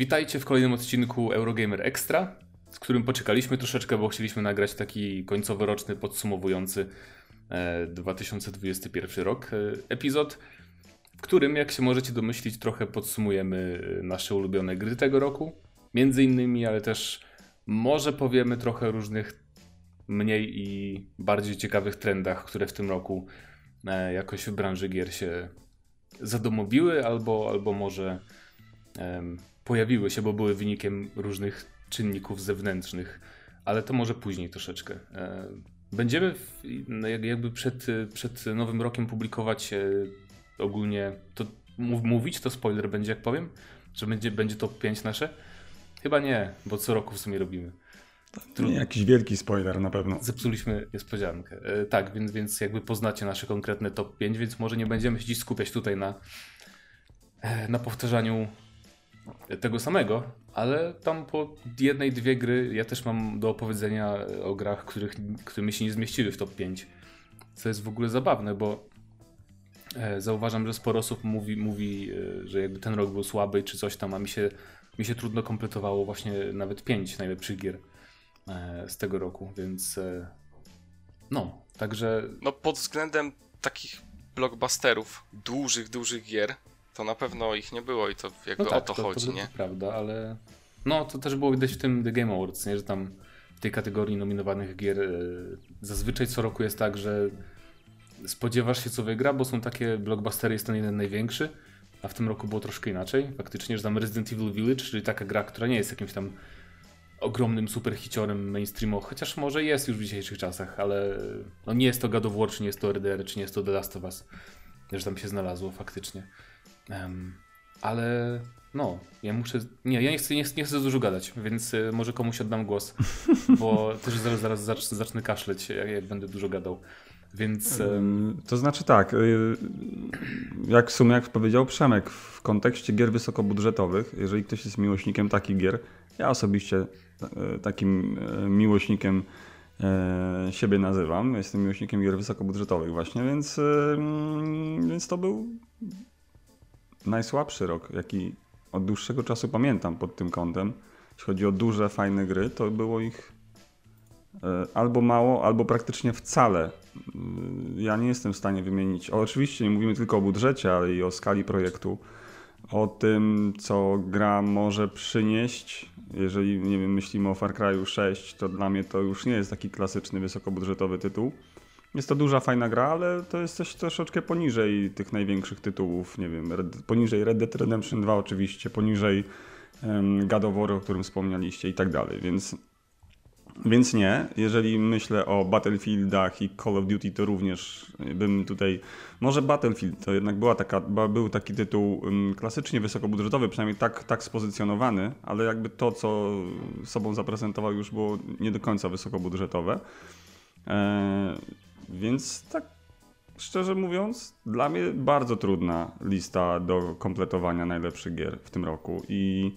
Witajcie w kolejnym odcinku Eurogamer Extra, z którym poczekaliśmy troszeczkę, bo chcieliśmy nagrać taki końcowo-roczny, podsumowujący 2021 rok epizod, w którym, jak się możecie domyślić, trochę podsumujemy nasze ulubione gry tego roku. Między innymi, ale też może powiemy trochę różnych mniej i bardziej ciekawych trendach, które w tym roku e, jakoś w branży gier się zadomowiły, albo, albo może pojawiły się, bo były wynikiem różnych czynników zewnętrznych, ale to może później troszeczkę. E, będziemy no, jakby przed, przed nowym rokiem publikować e, ogólnie, to mówić, to spoiler będzie jak powiem, że będzie, będzie top 5 nasze? Chyba nie, bo co roku w sumie robimy. Nie jakiś wielki spoiler na pewno. Zepsuliśmy niespodziankę. E, tak, więc, więc jakby poznacie nasze konkretne top 5, więc może nie będziemy się dziś skupiać tutaj na, na powtarzaniu tego samego, ale tam po jednej, dwie gry ja też mam do opowiedzenia o grach, których, które mi się nie zmieściły w top 5. Co jest w ogóle zabawne, bo e, zauważam, że sporo osób mówi, mówi że jakby ten rok był słaby czy coś tam, a mi się, mi się trudno kompletowało właśnie nawet 5 najlepszych gier. E, z tego roku, więc e, no, także... No pod względem takich blockbusterów, dużych, dużych gier, to na pewno ich nie było i to jakby no tak, o to, to chodzi, to, to, nie? To prawda, ale no to też było widać w tym The Game Awards, nie? że tam w tej kategorii nominowanych gier e, zazwyczaj co roku jest tak, że spodziewasz się co wygra, bo są takie blockbustery, jest ten jeden największy, a w tym roku było troszkę inaczej. Faktycznie, że tam Resident Evil Village, czyli taka gra, która nie jest jakimś tam ogromnym superhiciorem mainstreamu, chociaż może jest już w dzisiejszych czasach, ale no nie jest to God of War, czy nie jest to RDR, czy nie jest to The Last of Us, że tam się znalazło faktycznie. Um, ale no, ja muszę. Nie, ja nie chcę, nie, nie chcę dużo gadać, więc y, może komuś oddam głos, bo też zaraz, zaraz zacznę, zacznę kaszleć, jak, będę dużo gadał. Więc. To znaczy tak, y, jak w sumie, jak powiedział Przemek, w kontekście gier wysokobudżetowych, jeżeli ktoś jest miłośnikiem takich gier, ja osobiście E, takim e, miłośnikiem e, siebie nazywam. Jestem miłośnikiem gier wysokobudżetowych właśnie, więc, więc to był najsłabszy rok, jaki od dłuższego czasu pamiętam pod tym kątem. Jeśli chodzi o duże, fajne gry, to było ich albo mało, albo praktycznie wcale. Ja nie jestem w stanie wymienić. Oczywiście nie mówimy tylko o budżecie, ale i o skali projektu o tym, co gra może przynieść. Jeżeli nie wiem, myślimy o Far Cry 6, to dla mnie to już nie jest taki klasyczny, wysokobudżetowy tytuł. Jest to duża, fajna gra, ale to jest coś troszeczkę poniżej tych największych tytułów. Nie wiem, Red, poniżej Red Dead Redemption 2 oczywiście, poniżej um, God of War, o którym wspomnieliście i tak dalej, więc więc nie. Jeżeli myślę o Battlefieldach i Call of Duty, to również bym tutaj. Może Battlefield to jednak była taka, był taki tytuł klasycznie wysokobudżetowy, przynajmniej tak, tak spozycjonowany, ale jakby to, co sobą zaprezentował, już było nie do końca wysokobudżetowe. Więc tak szczerze mówiąc, dla mnie bardzo trudna lista do kompletowania najlepszych gier w tym roku. I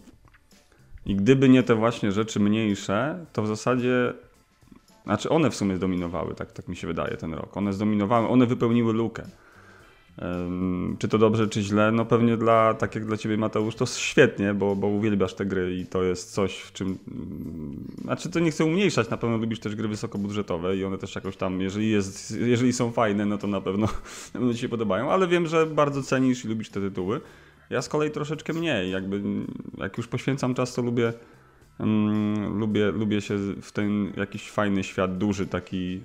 i gdyby nie te właśnie rzeczy mniejsze, to w zasadzie. Znaczy, one w sumie zdominowały, tak, tak mi się wydaje, ten rok. One zdominowały, one wypełniły lukę. Czy to dobrze, czy źle? No pewnie dla, tak jak dla ciebie Mateusz, to świetnie, bo, bo uwielbiasz te gry i to jest coś, w czym... Znaczy to nie chcę umniejszać, na pewno lubisz też gry wysokobudżetowe i one też jakoś tam, jeżeli, jest, jeżeli są fajne, no to na pewno, na pewno ci się podobają, ale wiem, że bardzo cenisz i lubisz te tytuły. Ja z kolei troszeczkę mniej. Jakby, jak już poświęcam czas, to lubię, um, lubię, lubię się w ten jakiś fajny świat, duży taki, yy,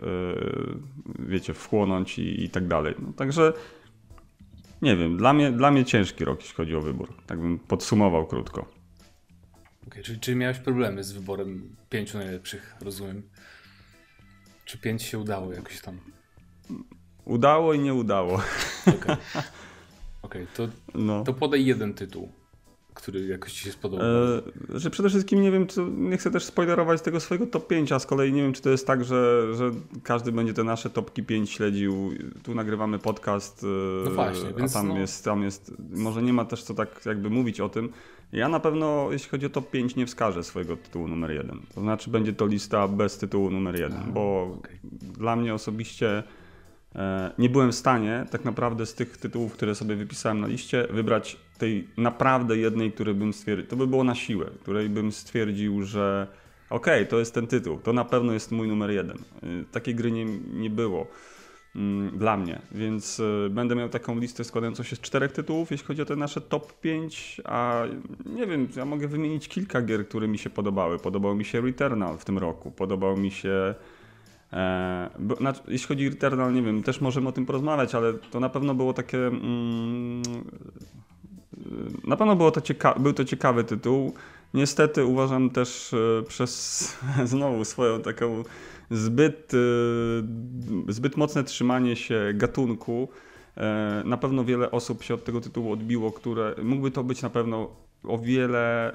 wiecie, wchłonąć i, i tak dalej. No, także nie wiem, dla mnie, dla mnie ciężki rok, jeśli chodzi o wybór. Tak bym podsumował krótko. Okay, czyli, czyli miałeś problemy z wyborem pięciu najlepszych, rozumiem? Czy pięć się udało jakoś tam? Udało i nie udało. Okay. Okej, okay, to, no. to podaj jeden tytuł, który jakoś ci się spodobał. E, że przede wszystkim nie wiem, czy nie chcę też spoilerować tego swojego top 5, a z kolei nie wiem, czy to jest tak, że, że każdy będzie te nasze topki 5 śledził. Tu nagrywamy podcast, e, no właśnie, a tam, no... jest, tam jest, może nie ma też co tak jakby mówić o tym. Ja na pewno, jeśli chodzi o top 5, nie wskażę swojego tytułu numer 1. To znaczy będzie to lista bez tytułu numer 1, bo okay. dla mnie osobiście nie byłem w stanie tak naprawdę z tych tytułów, które sobie wypisałem na liście, wybrać tej naprawdę jednej, który bym stwierdził, to by było na siłę, której bym stwierdził, że okej, okay, to jest ten tytuł, to na pewno jest mój numer jeden. E, takiej gry nie, nie było mm, dla mnie, więc e, będę miał taką listę składającą się z czterech tytułów, jeśli chodzi o te nasze top 5, a nie wiem, ja mogę wymienić kilka gier, które mi się podobały. Podobał mi się Returnal w tym roku, podobał mi się E, bo, znaczy, jeśli chodzi o Returnal, nie wiem, też możemy o tym porozmawiać, ale to na pewno było takie. Mm, na pewno było to cieka- był to ciekawy tytuł. Niestety uważam też e, przez znowu swoją taką zbyt, e, zbyt mocne trzymanie się gatunku. Na pewno wiele osób się od tego tytułu odbiło, które mógłby to być na pewno o wiele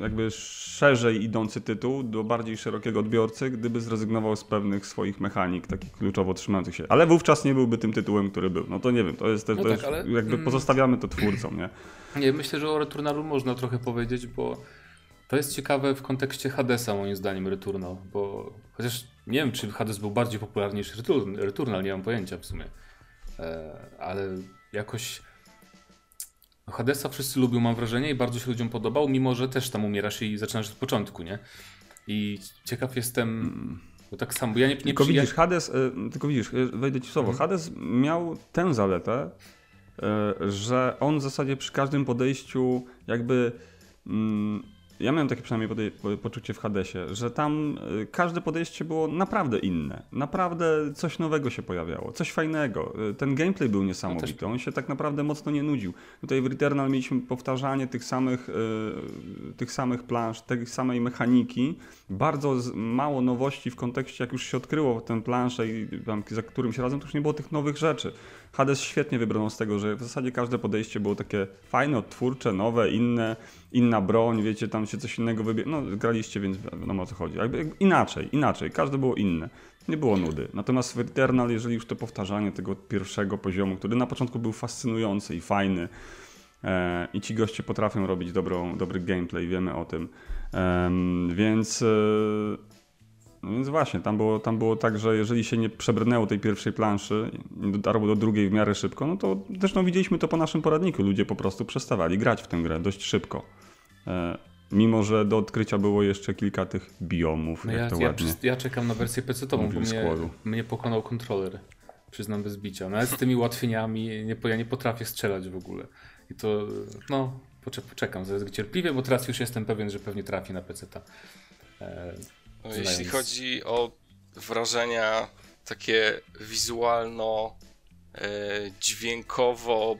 jakby szerzej idący tytuł do bardziej szerokiego odbiorcy, gdyby zrezygnował z pewnych swoich mechanik, takich kluczowo trzymających się. Ale wówczas nie byłby tym tytułem, który był. No to nie wiem, to jest też, no tak, ale... jakby mm. pozostawiamy to twórcom, nie? Nie, myślę, że o Returnalu można trochę powiedzieć, bo to jest ciekawe w kontekście Hadesa moim zdaniem Returnal, bo chociaż nie wiem, czy Hades był bardziej popularny niż Returnal, nie mam pojęcia w sumie, e, ale jakoś Hadesa wszyscy lubią, mam wrażenie, i bardzo się ludziom podobał, mimo że też tam umierasz i zaczynasz od początku, nie? I ciekaw jestem, bo tak samo, ja nie, nie Tylko widzisz, Hades, y, tylko widzisz, y, wejdę ci w słowo, mhm. Hades miał tę zaletę, y, że on w zasadzie przy każdym podejściu jakby mm, ja miałem takie przynajmniej poczucie w Hadesie, że tam y, każde podejście było naprawdę inne. Naprawdę coś nowego się pojawiało, coś fajnego. Y, ten gameplay był niesamowity, on się tak naprawdę mocno nie nudził. Tutaj w Returnal mieliśmy powtarzanie tych samych, y, tych samych plansz, tej samej mechaniki. Bardzo mało nowości w kontekście, jak już się odkryło tę planszę i tam, za którymś razem, to już nie było tych nowych rzeczy. Hades świetnie wybrano z tego, że w zasadzie każde podejście było takie fajne, odtwórcze, nowe, inne, inna broń, wiecie, tam się coś innego wybiera. No, graliście, więc wiadomo o co chodzi. Jakby inaczej, inaczej, każde było inne. Nie było nudy. Natomiast w Eternal, jeżeli już to powtarzanie tego pierwszego poziomu, który na początku był fascynujący i fajny, e, i ci goście potrafią robić dobrą, dobry gameplay, wiemy o tym. E, więc e, no więc właśnie, tam było, tam było tak, że jeżeli się nie przebrnęło tej pierwszej planszy, nie dotarło do drugiej w miarę szybko, no to zresztą widzieliśmy to po naszym poradniku. Ludzie po prostu przestawali grać w tę grę dość szybko. Mimo, że do odkrycia było jeszcze kilka tych biomów. No ja, ja, ja, czekam na wersję PC-tową, bo mnie, mnie pokonał kontroler. Przyznam bez bicia. Nawet z tymi ułatwieniami nie, ja nie potrafię strzelać w ogóle. I to, no, poczekam cierpliwie, bo teraz już jestem pewien, że pewnie trafi na PC-ta. E, no, jeśli chodzi o wrażenia takie wizualno, e, dźwiękowo,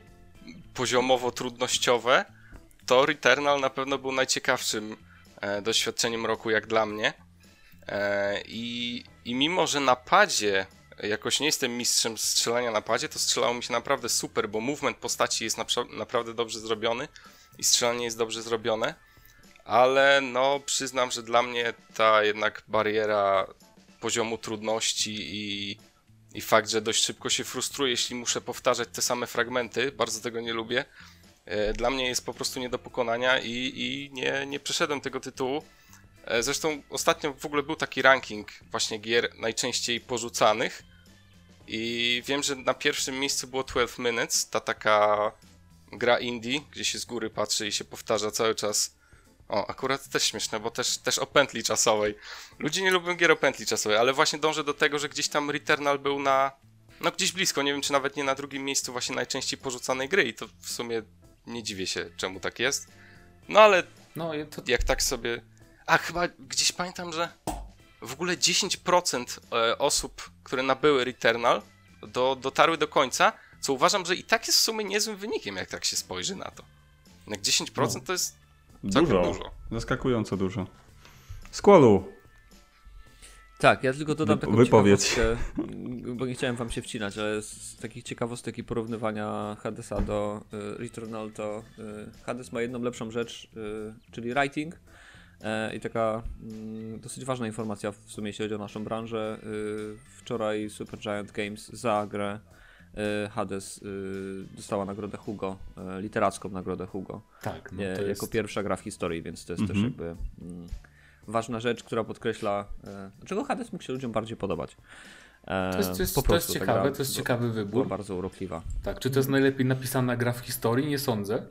poziomowo trudnościowe, to Returnal na pewno był najciekawszym e, doświadczeniem roku jak dla mnie. E, I, I mimo, że na padzie jakoś nie jestem mistrzem strzelania na padzie, to strzelało mi się naprawdę super, bo movement postaci jest naprawdę dobrze zrobiony i strzelanie jest dobrze zrobione ale no przyznam, że dla mnie ta jednak bariera poziomu trudności i, i fakt, że dość szybko się frustruję, jeśli muszę powtarzać te same fragmenty, bardzo tego nie lubię, dla mnie jest po prostu nie do pokonania i, i nie, nie przeszedłem tego tytułu. E, zresztą ostatnio w ogóle był taki ranking właśnie gier najczęściej porzucanych i wiem, że na pierwszym miejscu było 12 Minutes, ta taka gra indie, gdzie się z góry patrzy i się powtarza cały czas o, akurat też śmieszne, bo też, też o pętli czasowej. Ludzie nie lubią gier o pętli czasowej, ale właśnie dążę do tego, że gdzieś tam Returnal był na... No gdzieś blisko, nie wiem czy nawet nie na drugim miejscu właśnie najczęściej porzucanej gry i to w sumie nie dziwię się czemu tak jest. No ale no, to... jak tak sobie... A chyba gdzieś pamiętam, że w ogóle 10% e, osób, które nabyły Returnal do, dotarły do końca, co uważam, że i tak jest w sumie niezłym wynikiem, jak tak się spojrzy na to. Jak 10% no. to jest Dużo. dużo. Zaskakująco dużo. Squallu. Tak, ja tylko dodam taką Wypowiedź. bo nie chciałem wam się wcinać, ale z takich ciekawostek i porównywania Hadesa do y, Returnal to y, Hades ma jedną lepszą rzecz, y, czyli writing. Y, I taka mm, dosyć ważna informacja w sumie, jeśli chodzi o naszą branżę. Y, wczoraj Supergiant Games za grę E, Hades dostała nagrodę Hugo, literacką nagrodę Hugo. Tak, no jest... Jako pierwsza gra w historii, więc to jest mhm. też jakby mm, ważna rzecz, która podkreśla, dlaczego Hades mógł się ludziom bardziej podobać. To jest, to jest, prostu, to jest ciekawe, to jest ciekawy wybór. Bardzo urokliwa. Tak, czy to jest najlepiej napisana gra w historii? Nie sądzę.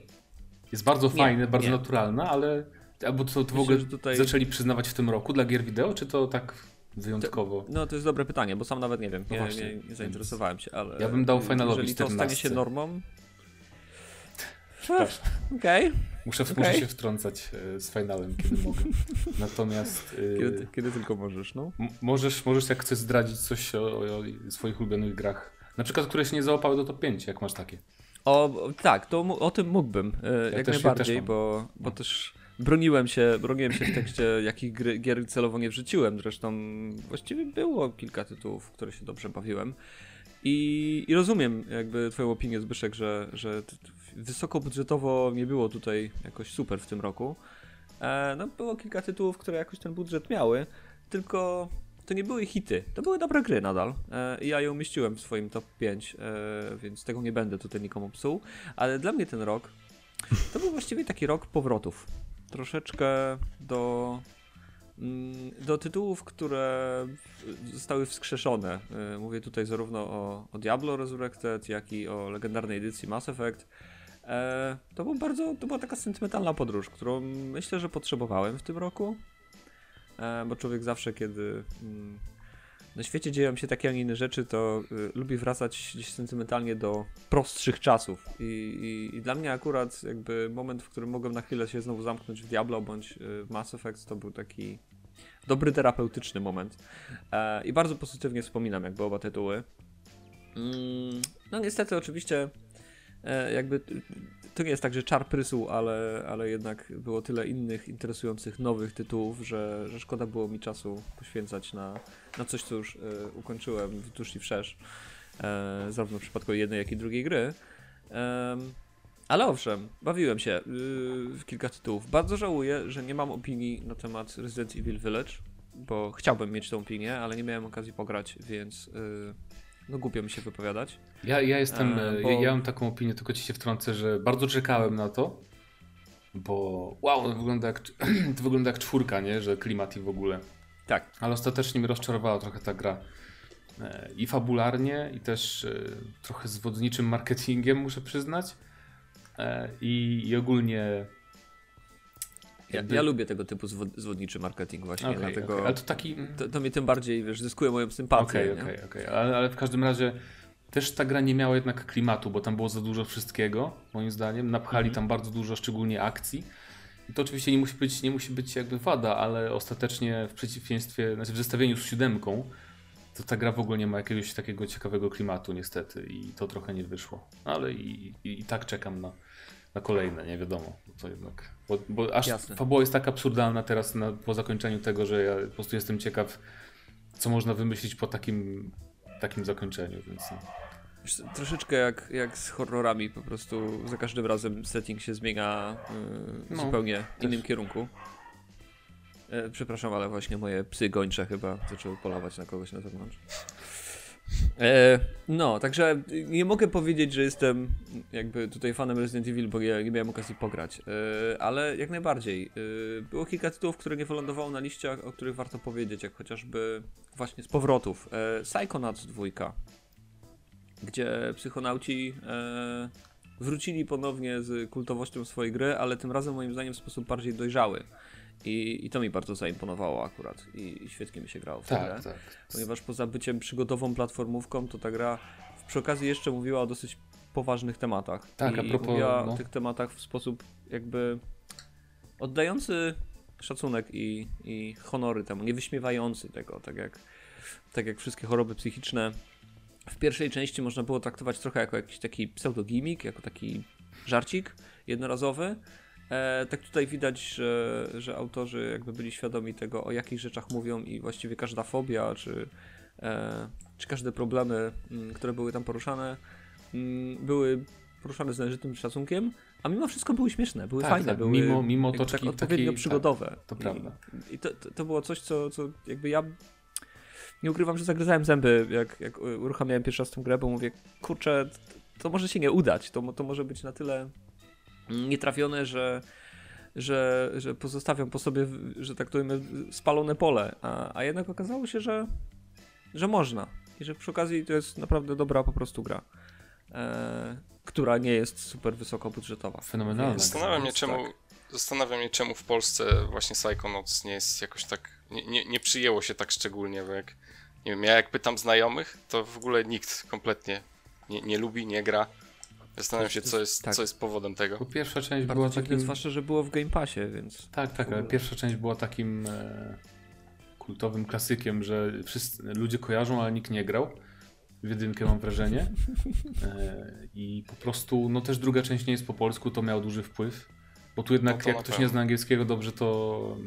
Jest bardzo fajna, bardzo nie. naturalna, ale albo to, to w ogóle tutaj... zaczęli przyznawać w tym roku dla gier wideo, czy to tak wyjątkowo? To, no to jest dobre pytanie, bo sam nawet nie wiem, no nie, nie, nie, zainteresowałem się, ale... Ja bym dał Finalowi Jeżeli to stanie się normą... Tak. Okej. Okay. Muszę, okay. muszę się wtrącać e, z finalem, kiedy mogę. Natomiast. E, kiedy, kiedy tylko możesz, no? Możesz, możesz, jak chcesz zdradzić coś o, o, swoich ulubionych grach. Na przykład, które się nie załapały do top 5, jak masz takie. O, tak, to o tym mógłbym. E, ja jak też, najbardziej, ja bo, bo no. też broniłem się, broniłem się w tekście, jakich gry, gier celowo nie wrzuciłem. Zresztą właściwie było kilka tytułów, w które się dobrze bawiłem. I, I, rozumiem jakby twoją opinię Zbyszek, że, że wysokobudżetowo nie było tutaj jakoś super w tym roku. E, no było kilka tytułów, które jakoś ten budżet miały, tylko to nie były hity, to były dobre gry nadal. E, ja je umieściłem w swoim top 5, e, więc tego nie będę tutaj nikomu psuł, ale dla mnie ten rok to był właściwie taki rok powrotów. Troszeczkę do Mm, do tytułów, które zostały wskrzeszone. Y, mówię tutaj zarówno o, o Diablo Resurrected, jak i o legendarnej edycji Mass Effect. E, to, był bardzo, to była taka sentymentalna podróż, którą myślę, że potrzebowałem w tym roku. E, bo człowiek zawsze, kiedy mm, na świecie dzieją się takie, a nie inne rzeczy, to y, lubi wracać gdzieś sentymentalnie do prostszych czasów. I, i, I, dla mnie akurat jakby moment, w którym mogłem na chwilę się znowu zamknąć w Diablo bądź y, w Mass Effect, to był taki dobry terapeutyczny moment. E, I bardzo pozytywnie wspominam jakby oba tytuły. Mm, no niestety oczywiście jakby to nie jest tak, że czar prysł, ale, ale jednak było tyle innych interesujących nowych tytułów, że, że szkoda było mi czasu poświęcać na, na coś, co już e, ukończyłem w tuż i wszerz. E, zarówno w przypadku jednej, jak i drugiej gry. E, ale owszem, bawiłem się yy, w kilka tytułów. Bardzo żałuję, że nie mam opinii na temat Resident Evil Village, bo chciałbym mieć tą opinię, ale nie miałem okazji pograć, więc yy, no głupio mi się wypowiadać. Ja, ja jestem, e, bo... ja, ja mam taką opinię, tylko ci się wtrącę, że bardzo czekałem na to, bo wow, to wygląda jak, to wygląda jak czwórka, nie? Że klimat i w ogóle. Tak. Ale ostatecznie mnie rozczarowała trochę ta gra. E, I fabularnie, i też e, trochę z wodniczym marketingiem, muszę przyznać. E, I, i ogólnie. Jakby... Ja, ja, lubię tego typu zwodniczy marketing właśnie, okay, dlatego okay. Ale to, taki... To, to mnie tym bardziej, wiesz, zyskuje moją sympatię. Okej, okej, okej. Ale, ale w każdym razie też ta gra nie miała jednak klimatu, bo tam było za dużo wszystkiego, moim zdaniem. Napchali mm -hmm. tam bardzo dużo, szczególnie akcji. I to oczywiście nie musi być, nie musi być jakby wada, ale ostatecznie w przeciwieństwie, znaczy w zestawieniu z siódemką, to ta gra w ogóle nie ma jakiegoś takiego ciekawego klimatu niestety i to trochę nie wyszło. Ale i, i, i tak czekam na, na kolejne, nie wiadomo. To jednak, bo, bo aż Jasne. fabuła jest tak absurdalna teraz na, po zakończeniu tego, że ja po prostu jestem ciekaw, co można wymyślić po takim, takim zakończeniu, więc... No. Troszeczkę jak, jak z horrorami, po prostu za każdym razem setting się zmienia yy, no, zupełnie też. innym kierunku. E, przepraszam, ale właśnie moje psy gończe chyba zaczęły polować na kogoś na zewnątrz. E, no, także nie mogę powiedzieć, że jestem jakby tutaj fanem Resident Evil, bo ja nie miałem okazji pograć, e, ale jak najbardziej. E, było kilka tytułów, które nie wylądowały na liściach, o których warto powiedzieć, jak chociażby właśnie z powrotów. E, Psychonauts 2, gdzie psychonauci wrócili ponownie z kultowością swojej gry, ale tym razem moim zdaniem w sposób bardziej dojrzały. I, I to mi bardzo zaimponowało akurat i, i świetnie mi się grało w tak, grę. Tak. Ponieważ poza byciem przygodową platformówką, to ta gra przy okazji jeszcze mówiła o dosyć poważnych tematach. Tak, I, a propos, mówiła no. o tych tematach w sposób jakby oddający szacunek i, i honory temu, nie wyśmiewający tego, tak jak, tak jak wszystkie choroby psychiczne. W pierwszej części można było traktować trochę jako jakiś taki pseudogimik, jako taki żarcik jednorazowy, E, tak tutaj widać, że, że autorzy jakby byli świadomi tego, o jakich rzeczach mówią i właściwie każda fobia, czy, e, czy każde problemy, m, mm, które były tam poruszane, m, mm, były poruszane z należytym szacunkiem, a mimo wszystko były śmieszne, były tak, fajne, tak, były mimo, mimo toczki tak odpowiednio takiej, przygodowe. Tak, to prawda. I, i to, to, było coś, co, co jakby ja nie ukrywam, że zagryzałem zęby, jak, jak uruchamiałem pierwszy raz tę grę, bo mówię, kurczę, to może się nie udać, to, to może być na tyle nietrafione, że, że, że pozostawiam po sobie, że tak powiem, spalone pole. A, a jednak okazało się, że, że można. i że przy okazji to jest naprawdę dobra po prostu gra. E, która nie jest super wysoko budżetowa. Fenomenalna. Zastanawiam mnie, czemu, tak. zastanawiam mnie, czemu w Polsce właśnie Psychonauts nie jest jakoś tak, nie, nie, nie przyjęło się tak szczególnie, bo jak, nie wiem, ja jak pytam znajomych, to w ogóle nikt kompletnie nie, nie lubi, nie gra. Zastanawiam się, co jest, tak. co jest powodem tego. Bo pierwsza część Bardzo była takim... Zwłaszcza, że było w Game Passie, więc... Tak, tak, ale pierwsza część była takim e, kultowym klasykiem, że wszyscy ludzie kojarzą, ale nikt nie grał. W jedynkę mam wrażenie. E, I po prostu, no też druga część nie jest po polsku, to miał duży wpływ. Bo tu jednak, no jak ktoś nie zna angielskiego dobrze, to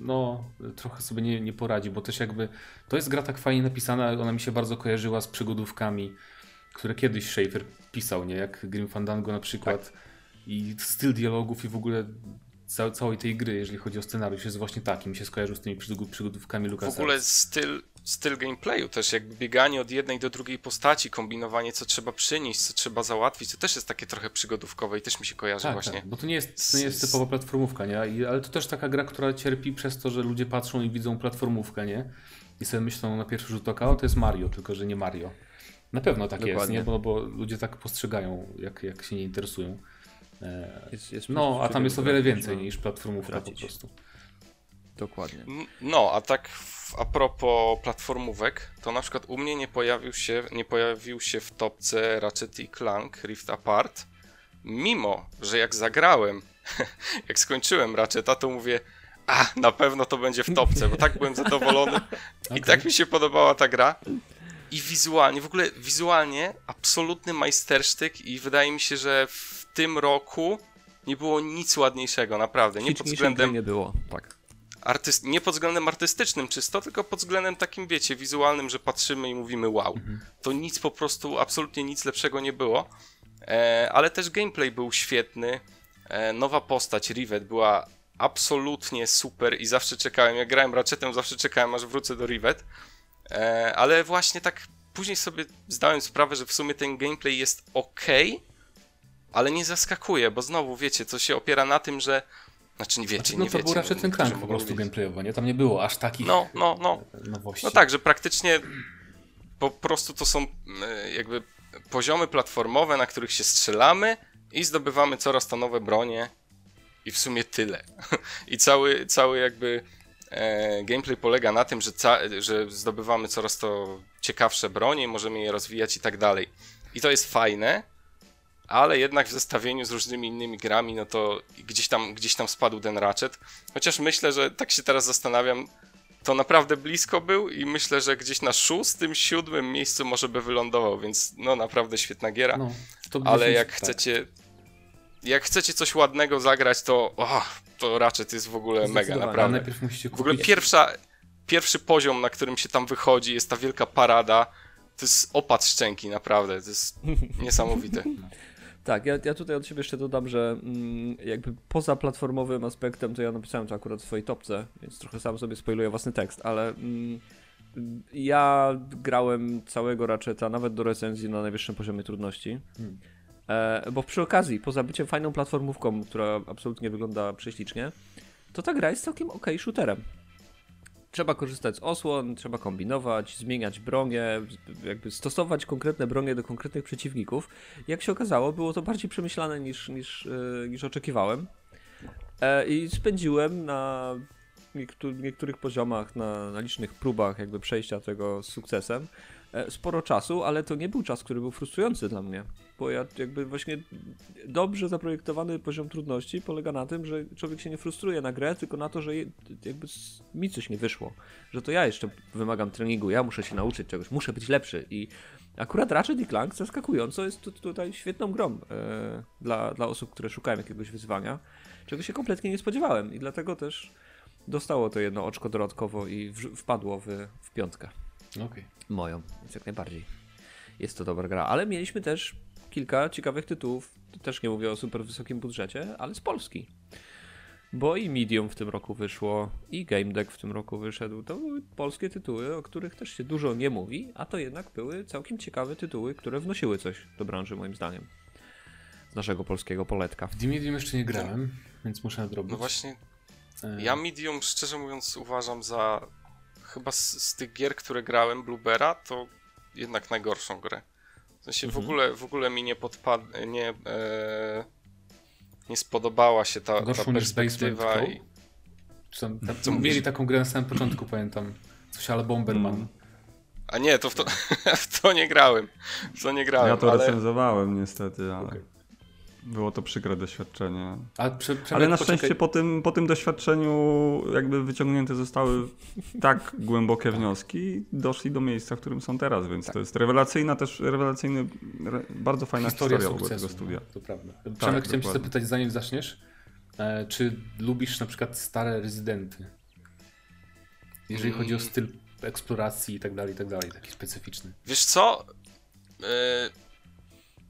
no, trochę sobie nie, nie poradzi, bo też jakby to jest gra tak fajnie napisana, ona mi się bardzo kojarzyła z przygodówkami które kiedyś Schaefer pisał, nie? Jak Grim Fandango na przykład. Tak. I styl dialogów i w ogóle całej tej gry, jeżeli chodzi o scenariusz, jest właśnie taki. Mi się skojarzył z tymi przygodówkami Lucasa. W ogóle styl, styl gameplayu też, jakby bieganie od jednej do drugiej postaci, kombinowanie, co trzeba przynieść, co trzeba załatwić, to też jest takie trochę przygodówkowe i też mi się kojarzy tak, właśnie. Tak, bo to nie jest, to nie jest typowa platformówka, nie? ale to też taka gra, która cierpi przez to, że ludzie patrzą i widzą platformówkę, nie? I sobie myślą na pierwszy rzut oka, o to jest Mario, tylko że nie Mario. Na pewno tak Dokładnie. jest, nie? Bo, bo ludzie tak postrzegają, jak, jak się nie interesują. E, jest, jest no, a tam jest o wiele więcej niż platformówka po prostu. Dokładnie. No, a tak a propos platformówek, to na przykład u mnie nie pojawił się, nie pojawił się w topce Ratchet i Clank Rift Apart, mimo, że jak zagrałem, jak skończyłem Ratcheta, to mówię, a, na pewno to będzie w topce, bo tak byłem zadowolony okay. i tak mi się podobała ta gra, i wizualnie, w ogóle wizualnie absolutny majstersztyk i wydaje mi się, że w tym roku nie było nic ładniejszego, naprawdę. Nie pod względem... nie było, tak. Artyst... Nie pod względem artystycznym czysto, tylko pod względem takim, wiecie, wizualnym, że patrzymy i mówimy wow. Mhm. To nic po prostu, absolutnie nic lepszego nie było. E, ale też gameplay był świetny. E, nowa postać, Rivet, była absolutnie super i zawsze czekałem, jak grałem Ratchetem, zawsze czekałem, aż wrócę do Rivet. E, ale właśnie tak później sobie zdałem sprawę, że w sumie ten gameplay jest ok, ale nie zaskakuje, bo znowu wiecie, to się opiera na tym, że znaczy nie wiecie, znaczy, no nie to wiecie. był raczej ten klank po prostu gameplayowo, nie? Tam nie było aż takich no, no, no. nowości. No tak, że praktycznie po prostu to są e, jakby poziomy platformowe, na których się strzelamy i zdobywamy coraz to nowe bronie i w sumie tyle. I cały, cały jakby E, gameplay polega na tym, że, że zdobywamy coraz to ciekawsze bronie, możemy je rozwijać i tak dalej. I to jest fajne, ale jednak w zestawieniu z różnymi innymi grami, no to gdzieś tam, gdzieś tam spadł ten Ratchet. Chociaż myślę, że tak się teraz zastanawiam, to naprawdę blisko był i myślę, że gdzieś na szóstym, siódmym miejscu może by wylądował, więc no naprawdę świetna giera. No, ale jak tak. chcecie jak chcecie coś ładnego zagrać, to oh, to Ratchet jest w ogóle mega, naprawdę. Najpierw musicie kupić. W ogóle pierwsza, pierwszy poziom, na którym się tam wychodzi, jest ta wielka parada. To jest opad szczęki, naprawdę. To jest niesamowite. Tak, ja, ja tutaj od siebie jeszcze dodam, że mm, jakby poza platformowym aspektem, to ja napisałem to akurat w swojej topce, więc trochę sam sobie spoiluję własny tekst, ale mm, ja grałem całego Ratcheta, nawet do recenzji na najwyższym poziomie trudności. Hmm. E, bo przy okazji, poza byciem fajną platformówką, która absolutnie wygląda prześlicznie, to ta gra jest całkiem ok shooterem. Trzeba korzystać z osłon, trzeba kombinować, zmieniać bronię, jakby stosować konkretne bronie do konkretnych przeciwników. Jak się okazało, było to bardziej przemyślane niż, niż, yy, niż oczekiwałem. E, I spędziłem na niektórych poziomach, na, na licznych próbach jakby przejścia tego z sukcesem e, sporo czasu, ale to nie był czas, który był frustrujący dla mnie bo ja jakby właśnie dobrze zaprojektowany poziom trudności polega na tym, że człowiek się nie frustruje na grę, tylko na to, że jakby mi coś nie wyszło, że to ja jeszcze wymagam treningu, ja muszę się nauczyć czegoś, muszę być lepszy i akurat Ratchet i Clank zaskakująco jest tutaj świetną grą e, dla, dla osób, które szukają jakiegoś wyzwania, czego się kompletnie nie spodziewałem i dlatego też dostało to jedno oczko dodatkowo i w, wpadło w, w piątkę. Okay. Moją, więc jak najbardziej. Jest to dobra gra, ale mieliśmy też kilka ciekawych tytułów, też nie mówię o super wysokim budżecie, ale z Polski. Bo i Medium w tym roku wyszło, i Game Deck w tym roku wyszedł. To były polskie tytuły, o których też się dużo nie mówi, a to jednak były całkiem ciekawe tytuły, które wnosiły coś do branży, moim zdaniem. Z naszego polskiego poletka. W Medium jeszcze nie grałem, więc muszę nadrobić. No właśnie, e. ja Medium szczerze mówiąc uważam za chyba z, z tych gier, które grałem, Bluebera, to jednak najgorszą grę. W sensie mhm. w, ogóle, w ogóle mi nie podpadł, nie, e, nie spodobała się ta, ta perspektywa. I... Czy tam, tam, Co mieli taką grę na samym początku, pamiętam. Coś ale Bomberman. Mm. A nie, to w to, w to nie grałem. W to nie grałem. Ja to ale... recenzowałem niestety, ale... Okay. Było to przykre doświadczenie. Prze, Ale na szczęście po tym, po tym doświadczeniu jakby wyciągnięte zostały tak głębokie wnioski i doszli do miejsca, w którym są teraz, więc tak. to jest rewelacyjna też, rewelacyjny, re, bardzo fajna historia, historia sukcesu, tego studia. No, to prawda. Tak, Przemek, chciałem cię zapytać, zanim zaczniesz, e, czy lubisz na przykład stare rezydenty? Jeżeli mm. chodzi o styl eksploracji i tak dalej, i tak dalej, taki specyficzny. Wiesz co? Yy,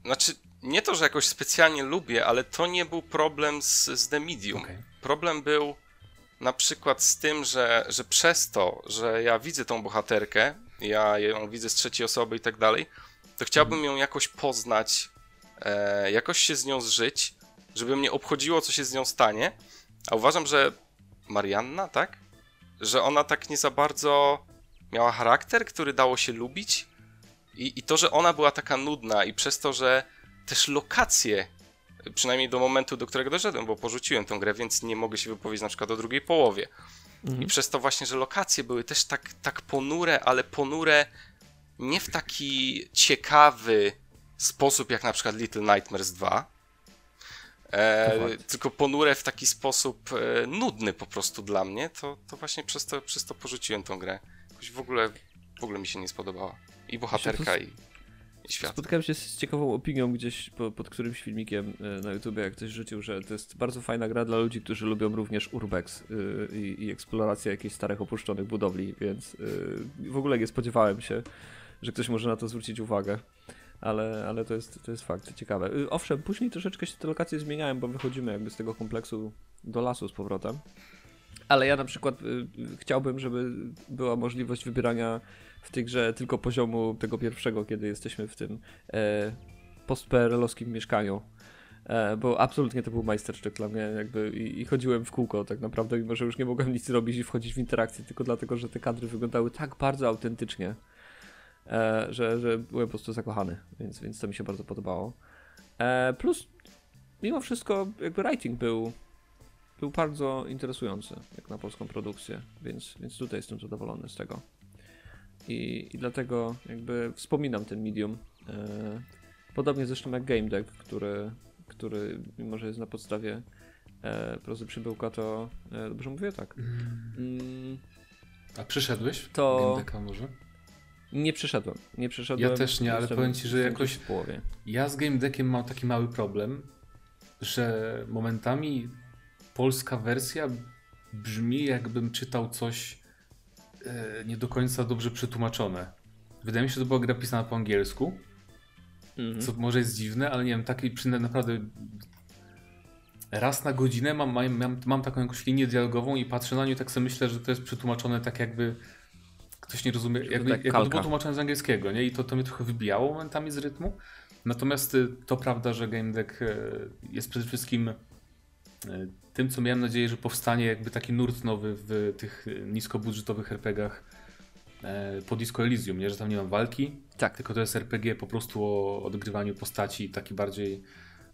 znaczy, nie to, że jakoś specjalnie lubię, ale to nie był problem z, z The Medium. Okay. Problem był na przykład z tym, że, że przez to, że ja widzę tą bohaterkę, ja ją widzę z trzeciej osoby i tak dalej, to chciałbym ją jakoś poznać, e, jakoś się z nią zżyć, żeby mnie obchodziło, co się z nią stanie. A uważam, że Marianna, tak? Że ona tak nie za bardzo miała charakter, który dało się lubić. I, I to, że ona była taka nudna, i przez to, że też lokacje, przynajmniej do momentu, do którego doszedłem, bo porzuciłem tę grę, więc nie mogę się wypowiedzieć na przykład o drugiej połowie. Mhm. I przez to właśnie, że lokacje były też tak, tak ponure, ale ponure nie w taki ciekawy sposób, jak na przykład Little Nightmares 2, e, tylko ponure w taki sposób e, nudny po prostu dla mnie, to, to właśnie przez to, przez to porzuciłem tą grę. Jakoś w ogóle, w ogóle mi się nie spodobała. I bohaterka, i świat. Spotkałem się z ciekawą opinią gdzieś po, pod którymś filmikiem e, na YouTube, jak ktoś rzucił, że to jest bardzo fajna gra dla ludzi, którzy lubią również urbex yy, i, eksplorację jakichś starych opuszczonych budowli, więc yy, w ogóle nie spodziewałem się, że ktoś może na to zwrócić uwagę. Ale, ale to, jest, to jest fakt, ciekawe. Yy, owszem, później troszeczkę się te lokacje zmieniają, bo wychodzimy jakby z tego kompleksu do lasu z powrotem. Ale ja na przykład y, chciałbym, żeby była możliwość wybierania w tej grze tylko poziomu tego pierwszego, kiedy jesteśmy w tym e, post-PRL-owskim mieszkaniu. E, bo absolutnie to był majstersztyk dla mnie, jakby i, i, chodziłem w kółko tak naprawdę, mimo że już nie mogłem nic robić i wchodzić w interakcję, tylko dlatego, że te kadry wyglądały tak bardzo autentycznie, e, że, że byłem po prostu zakochany, więc, więc to mi się bardzo podobało. E, plus, mimo wszystko, jakby writing był, był bardzo interesujący, jak na polską produkcję, więc, więc tutaj jestem zadowolony z tego. I, i dlatego jakby wspominam ten medium. E, podobnie zresztą jak Game Deck, który, który mimo że jest na podstawie e, prozy przybyłka, to e, dobrze mówię tak. Mm. A przyszedłeś to... Game Decka może? Nie przyszedłem. Nie przyszedłem. Ja też nie, ale powiem ci, że jakoś w połowie. Ja z Game Deckiem mam taki mały problem, że momentami polska wersja brzmi jakbym czytał coś nie do końca dobrze przetłumaczone. Wydaje mi się, że to była gra pisana po angielsku, mhm. co może jest dziwne, ale nie wiem, takiej naprawdę raz na godzinę mam, mam, mam taką jakąś linię dialogową i patrzę na nią i tak sobie myślę, że to jest przetłumaczone tak jakby ktoś nie rozumie, jakby, tak jakby to było tłumaczone z angielskiego, nie? I to, to mnie trochę wybijało momentami z rytmu. Natomiast y, to prawda, że Game Deck y, jest przede wszystkim tym, co miałem nadzieję, że powstanie jakby taki nurt nowy w tych niskobudżetowych RPGach e, po Disco Elysium, nie? że tam nie ma walki, tak. tylko to jest RPG po prostu o odgrywaniu postaci, taki bardziej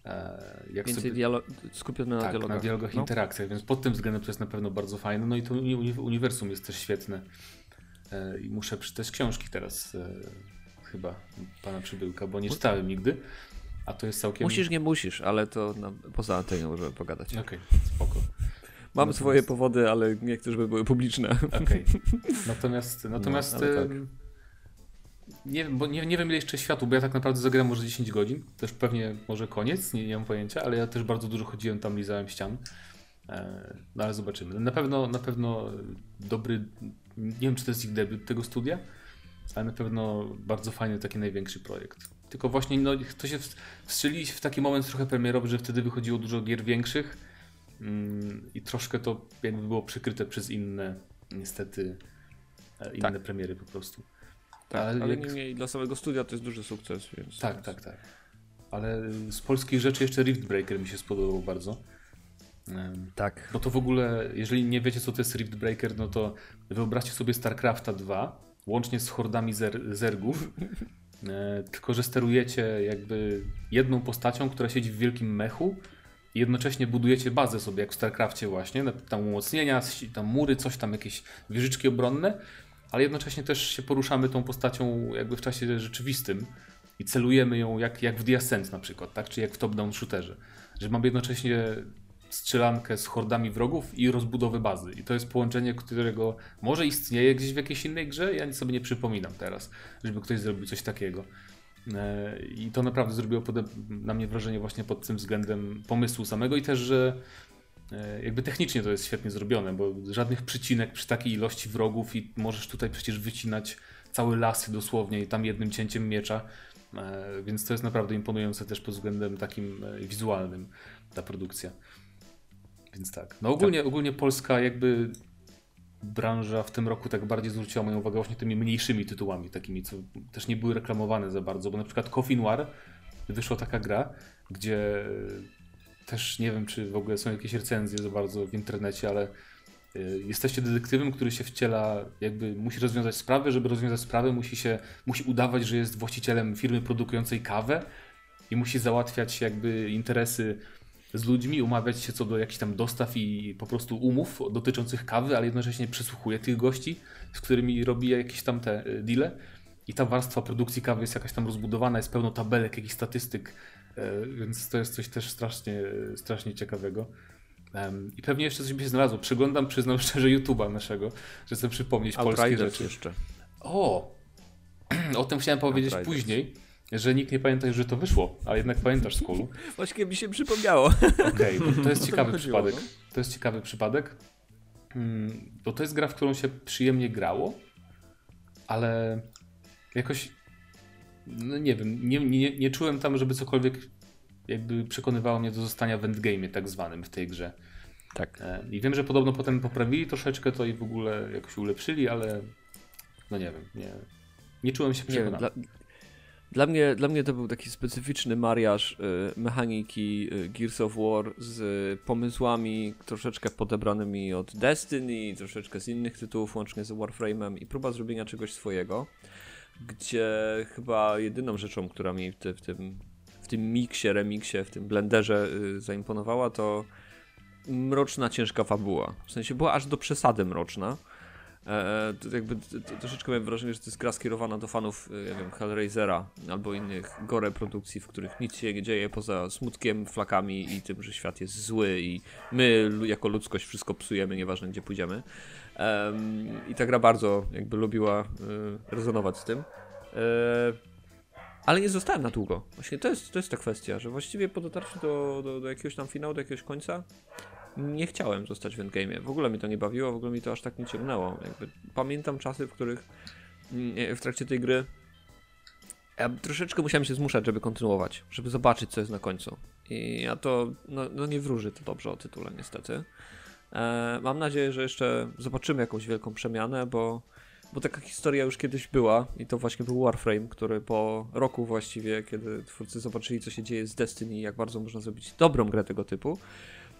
e, jak Więcej sobie... dialo- skupiony na tak, dialogach. na dialogach, no. interakcjach, więc pod tym względem to jest na pewno bardzo fajne. No i to uniwersum jest też świetne. E, I muszę przeczytać książki teraz chyba pana Przybyłka, bo nie czytałem nigdy. A to jest całkiem... Musisz, nie musisz, ale to na, poza antenią możemy pogadać. Okej, okay, spoko. Mam natomiast... swoje powody, ale nie chcę, żeby były publiczne. Okej. Okay. Natomiast, natomiast no, tak. nie, bo nie, nie wiem ile jeszcze światu, bo ja tak naprawdę zagram może 10 godzin, też pewnie może koniec, nie, nie mam pojęcia, ale ja też bardzo dużo chodziłem tam, lizałem ścian. E, no ale zobaczymy. Na pewno, na pewno dobry, nie wiem czy to jest ich debiut tego studia, ale na pewno bardzo fajny taki największy projekt. Tylko właśnie no, to się wstrzeli w taki moment trochę premierowy, że wtedy wychodziło dużo gier większych mm, i troszkę to jakby było przykryte przez inne, niestety, e, inne tak. premiery po prostu. Tak, ale, ale jak... niemniej dla samego studia to jest duży sukces. Więc tak, więc... tak, tak. Ale z polskich rzeczy jeszcze Rift Breaker mi się spodobał bardzo. Tak. Bo to w ogóle, jeżeli nie wiecie co to jest Rift Breaker, no to wyobraźcie sobie StarCrafta 2, łącznie z hordami zer zergów. E, tylko, że sterujecie jakby jedną postacią, która siedzi w wielkim mechu i jednocześnie budujecie bazę sobie, jak w StarCraftie właśnie, tam umocnienia, tam mury, coś tam, jakieś wieżyczki obronne, ale jednocześnie też się poruszamy tą postacią jakby w czasie rzeczywistym i celujemy ją jak, jak w The Ascent na przykład, tak? czy jak w top-down shooterze. Że mamy jednocześnie strzelankę z hordami wrogów i rozbudowę bazy. I to jest połączenie, którego może istnieje gdzieś w jakiejś innej grze, ja sobie nie przypominam teraz, żeby ktoś zrobił coś takiego. E, I to naprawdę zrobiło na mnie wrażenie właśnie pod tym względem pomysłu samego i też, że e, jakby technicznie to jest świetnie zrobione, bo żadnych przycinek przy takiej ilości wrogów i możesz tutaj przecież wycinać całe lasy dosłownie i tam jednym cięciem miecza, e, więc to jest naprawdę imponujące też pod względem takim wizualnym ta produkcja. Więc tak. No ogólnie, tak. ogólnie Polska jakby branża w tym roku tak bardziej zwróciła moją uwagę właśnie tymi mniejszymi tytułami, takimi, co też nie były reklamowane za bardzo, bo na przykład Coffee Noir wyszła taka gra, gdzie też nie wiem, czy w ogóle są jakieś recenzje za bardzo w internecie, ale y, jesteście detektywem, który się wciela, jakby musi rozwiązać sprawę, żeby rozwiązać sprawę musi się, musi udawać, że jest właścicielem firmy produkującej kawę i musi załatwiać jakby interesy z ludźmi, umawiać się co do jakichś tam dostaw i po prostu umów dotyczących kawy, ale jednocześnie przesłuchuje tych gości, z którymi robi jakieś tam te y, deale. I ta warstwa produkcji kawy jest jakaś tam rozbudowana, jest pełno tabelek, jakichś statystyk, y, więc to jest coś też strasznie, strasznie ciekawego. I pewnie jeszcze coś by się znalazło. Przeglądam, przyznam szczerze, YouTube'a naszego, że chcę przypomnieć polskie rzeczy. jeszcze. O! O tym chciałem powiedzieć Outriders. później że nikt nie pamięta, że to wyszło, a jednak pamiętasz z kulu. Właśnie mi się przypomniało. Okej, okay, to jest ciekawy przypadek. No? To jest ciekawy przypadek, bo to jest gra, w którą się przyjemnie grało, ale jakoś no nie wiem, nie, nie, nie czułem tam, żeby cokolwiek jakby przekonywało mnie do zostania w endgame tak zwanym w tej grze. Tak. E, I wiem, że podobno potem poprawili troszeczkę to i w ogóle jakoś ulepszyli, ale no nie wiem, nie, nie czułem się przekonany. Dla, dla mnie, dla mnie to był taki specyficzny mariaż y, mechaniki y, Gears of War z pomysłami troszeczkę podebranymi od Destiny, troszeczkę z innych tytułów, łącznie z Warframe'em i próba zrobienia czegoś swojego, gdzie chyba jedyną rzeczą, która mi w, te, w tym, w tym miksie, remiksie, w tym blenderze y, zaimponowała, to mroczna, ciężka fabuła. W sensie była aż do przesady mroczna E, to jakby to, troszeczkę miałem wrażenie, że to jest gra skierowana do fanów, e, wiem, Hellraisera albo innych gore produkcji, w których nic się nie dzieje poza smutkiem, flakami i tym, że świat jest zły i my jako ludzkość wszystko psujemy, nieważne gdzie pójdziemy. Um, I ta gra bardzo jakby lubiła y, rezonować z tym. Y, ale nie zostałem na długo. Właśnie to jest, to jest ta kwestia, że właściwie po dotarciu do, do, do jakiegoś tam finału, do jakiegoś końca, nie chciałem zostać w endgame. W ogóle mi to nie bawiło, w ogóle mi to aż tak nie ciągnęło. Jakby pamiętam czasy, w których mm, w trakcie tej gry ja troszeczkę musiałem się zmuszać, żeby kontynuować, żeby zobaczyć, co jest na końcu. I ja to, no, no nie wróży to dobrze o tytule, niestety. E, mam nadzieję, że jeszcze zobaczymy jakąś wielką przemianę, bo, bo taka historia już kiedyś była i to właśnie był Warframe, który po roku właściwie, kiedy twórcy zobaczyli, co się dzieje z Destiny i jak bardzo można zrobić dobrą grę tego typu,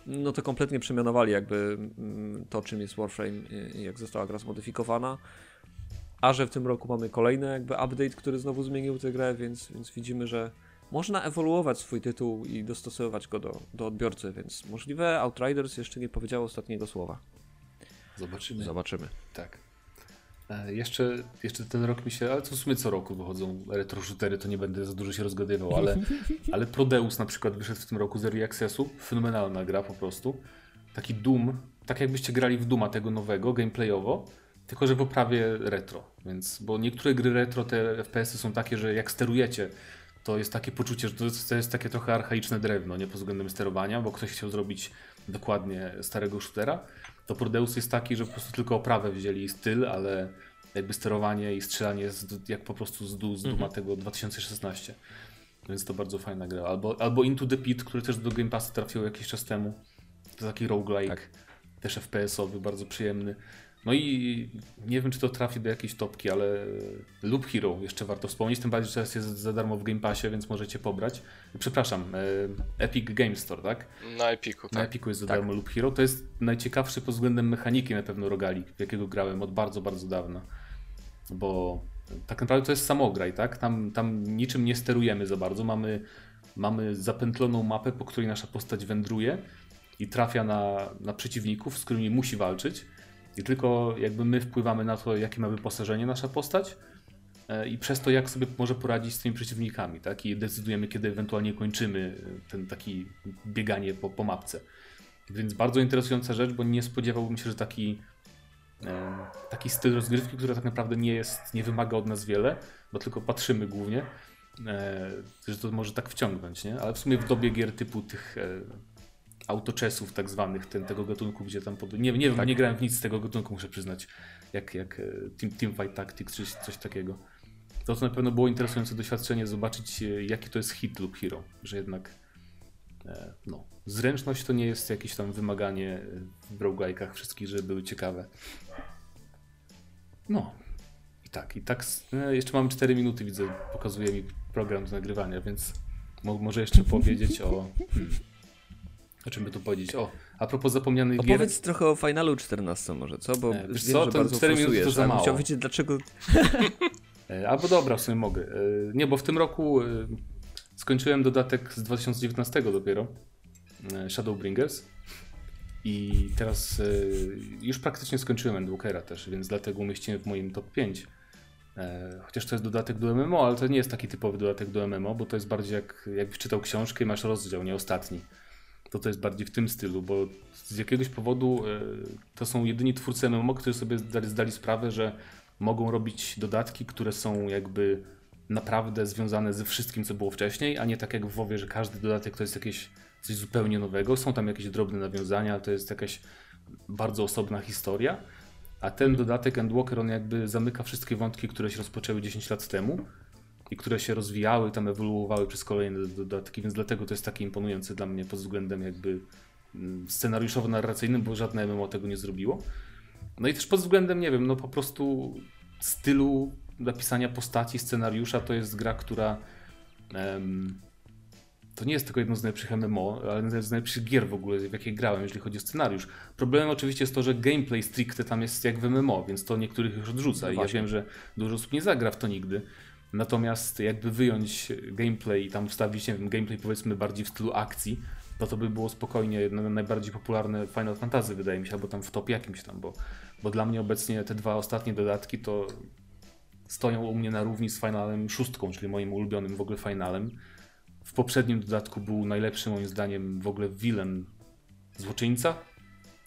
no to kompletnie przemianowali jakby mm, to, czym jest Warframe i jak została gra zmodyfikowana. A że w tym roku mamy kolejny jakby update, który znowu zmienił tę grę, więc, więc widzimy, że można ewoluować swój tytuł i dostosowywać go do, do odbiorcy, więc możliwe Outriders jeszcze nie powiedział ostatniego słowa. Zobaczymy. Zobaczymy. Tak. E, jeszcze, jeszcze ten rok mi się, ale to w sumie co roku wychodzą retro shootery, to nie będę za dużo się rozgadywał, ale, ale Prodeus na przykład wyszedł w tym roku z Early Accessu, fenomenalna gra po prostu. Taki Doom, tak jakbyście grali w Duma tego nowego, gameplayowo, tylko że w oprawie retro, więc, bo niektóre gry retro, te FPS-y są takie, że jak sterujecie, to jest takie poczucie, że to jest, to jest takie trochę archaiczne drewno, nie pod względem sterowania, bo ktoś chciał zrobić dokładnie starego shootera, to Prodeus jest taki, że po prostu tylko oprawę wzięli styl, ale jakby sterowanie i strzelanie jest jak po prostu z, z Duma mhm. tego 2016. Więc to bardzo fajna gra. Albo, albo Into the Pit, który też do Game Passa trafił jakiś czas temu. To taki roguelike, tak. też FPS-owy, bardzo przyjemny. No i nie wiem, czy to trafi do jakiejś topki, ale Loop Hero jeszcze warto wspomnieć, tym bardziej, że teraz jest za darmo w Game Passie, więc możecie pobrać. Przepraszam, e, Epic Game Store, tak? Na Epiku, tak. Na Epiku jest za tak. darmo Loop Hero. To jest najciekawszy pod względem mechaniki na pewno rogalik, w jakiego grałem od bardzo, bardzo dawna. bo tak naprawdę to jest samograj, tak? Tam, tam niczym nie sterujemy za bardzo. Mamy, mamy zapętloną mapę, po której nasza postać wędruje i trafia na, na przeciwników, z którymi musi walczyć. I tylko jakby my wpływamy na to, jakie ma wyposażenie nasza postać e, i przez to, jak sobie może poradzić z tymi przeciwnikami, tak? I decydujemy, kiedy ewentualnie kończymy ten taki bieganie po, po mapce. Więc bardzo interesująca rzecz, bo nie spodziewałbym się, że taki taki styl rozgrywki, który tak naprawdę nie jest, nie wymaga od nas wiele, bo tylko patrzymy głównie, e, że to może tak wciągnąć, nie? Ale w sumie w dobie gier typu tych e, autoczesów tak zwanych, ten, tego gatunku, gdzie tam... Pod... Nie, nie, tak. nie grałem w nic z tego gatunku, muszę przyznać, jak, jak e, team, Teamfight Tactics czy coś takiego. To, to na pewno było interesujące doświadczenie, zobaczyć jaki to jest hit lub hero, że jednak no, zręczność to nie jest jakieś tam wymaganie w roguelike'ach wszystkich, żeby były ciekawe. No. I tak, i tak. E, jeszcze mamy 4 minuty, widzę, pokazuje mi program do nagrywania, więc mo może jeszcze powiedzieć o. Hmm, o czym by tu powiedzieć? O, a propos zapomnianych Opowiedz gier. Opowiedz trochę o Finalu 14 może, co? Bo e, wiesz co, to 4 minuty to za mało. Chciał wiedzieć dlaczego... E, albo dobra, w sumie mogę. Nie, bo w tym roku skończyłem dodatek z 2019 dopiero. Shadowbringers. I teraz już praktycznie skończyłem Endwalkera też, więc dlatego umieściłem w moim top 5. E, chociaż to jest dodatek do MMO, ale to nie jest taki typowy dodatek do MMO, bo to jest bardziej jak jakbyś czytał książkę i masz rozdział, nie ostatni. To to jest bardziej w tym stylu, bo z jakiegoś powodu e, to są jedyni twórcy MMO, którzy sobie zdali, sprawę, że mogą robić dodatki, które są jakby naprawdę związane ze wszystkim, co było wcześniej, a nie tak jak w WoWie, że każdy dodatek to jest jakieś coś zupełnie nowego. Są tam jakieś drobne nawiązania, to jest jakaś bardzo osobna historia. A ten dodatek Endwalker, on jakby zamyka wszystkie wątki, które się rozpoczęły 10 lat temu i które się rozwijały, tam ewoluowały przez kolejne dodatki, więc dlatego to jest takie imponujące dla mnie pod względem jakby mm, scenariuszowo-narracyjnym, bo żadne MMO tego nie zrobiło. No i też pod względem, nie wiem, no po prostu stylu napisania postaci, scenariusza, to jest gra, która to nie jest tylko jedno z najlepszych MMO, ale jedno z najlepszych gier w ogóle, w jakie grałem, jeżeli chodzi o scenariusz. Problemem oczywiście jest to, że gameplay stricte tam jest jak w MMO, więc to niektórych już odrzuca no i ja wiem, że dużo osób nie zagra w to nigdy. Natomiast jakby wyjąć gameplay i tam wstawić, nie wiem, gameplay powiedzmy bardziej w stylu akcji, to to by było spokojnie jedno najbardziej popularne Final Fantasy wydaje mi się, albo tam w top jakimś tam, bo, bo dla mnie obecnie te dwa ostatnie dodatki to stoją u mnie na równi z Finalem szóstką, czyli moim ulubionym w ogóle Finalem. W poprzednim dodatku był najlepszy moim zdaniem w ogóle villain złoczyńca.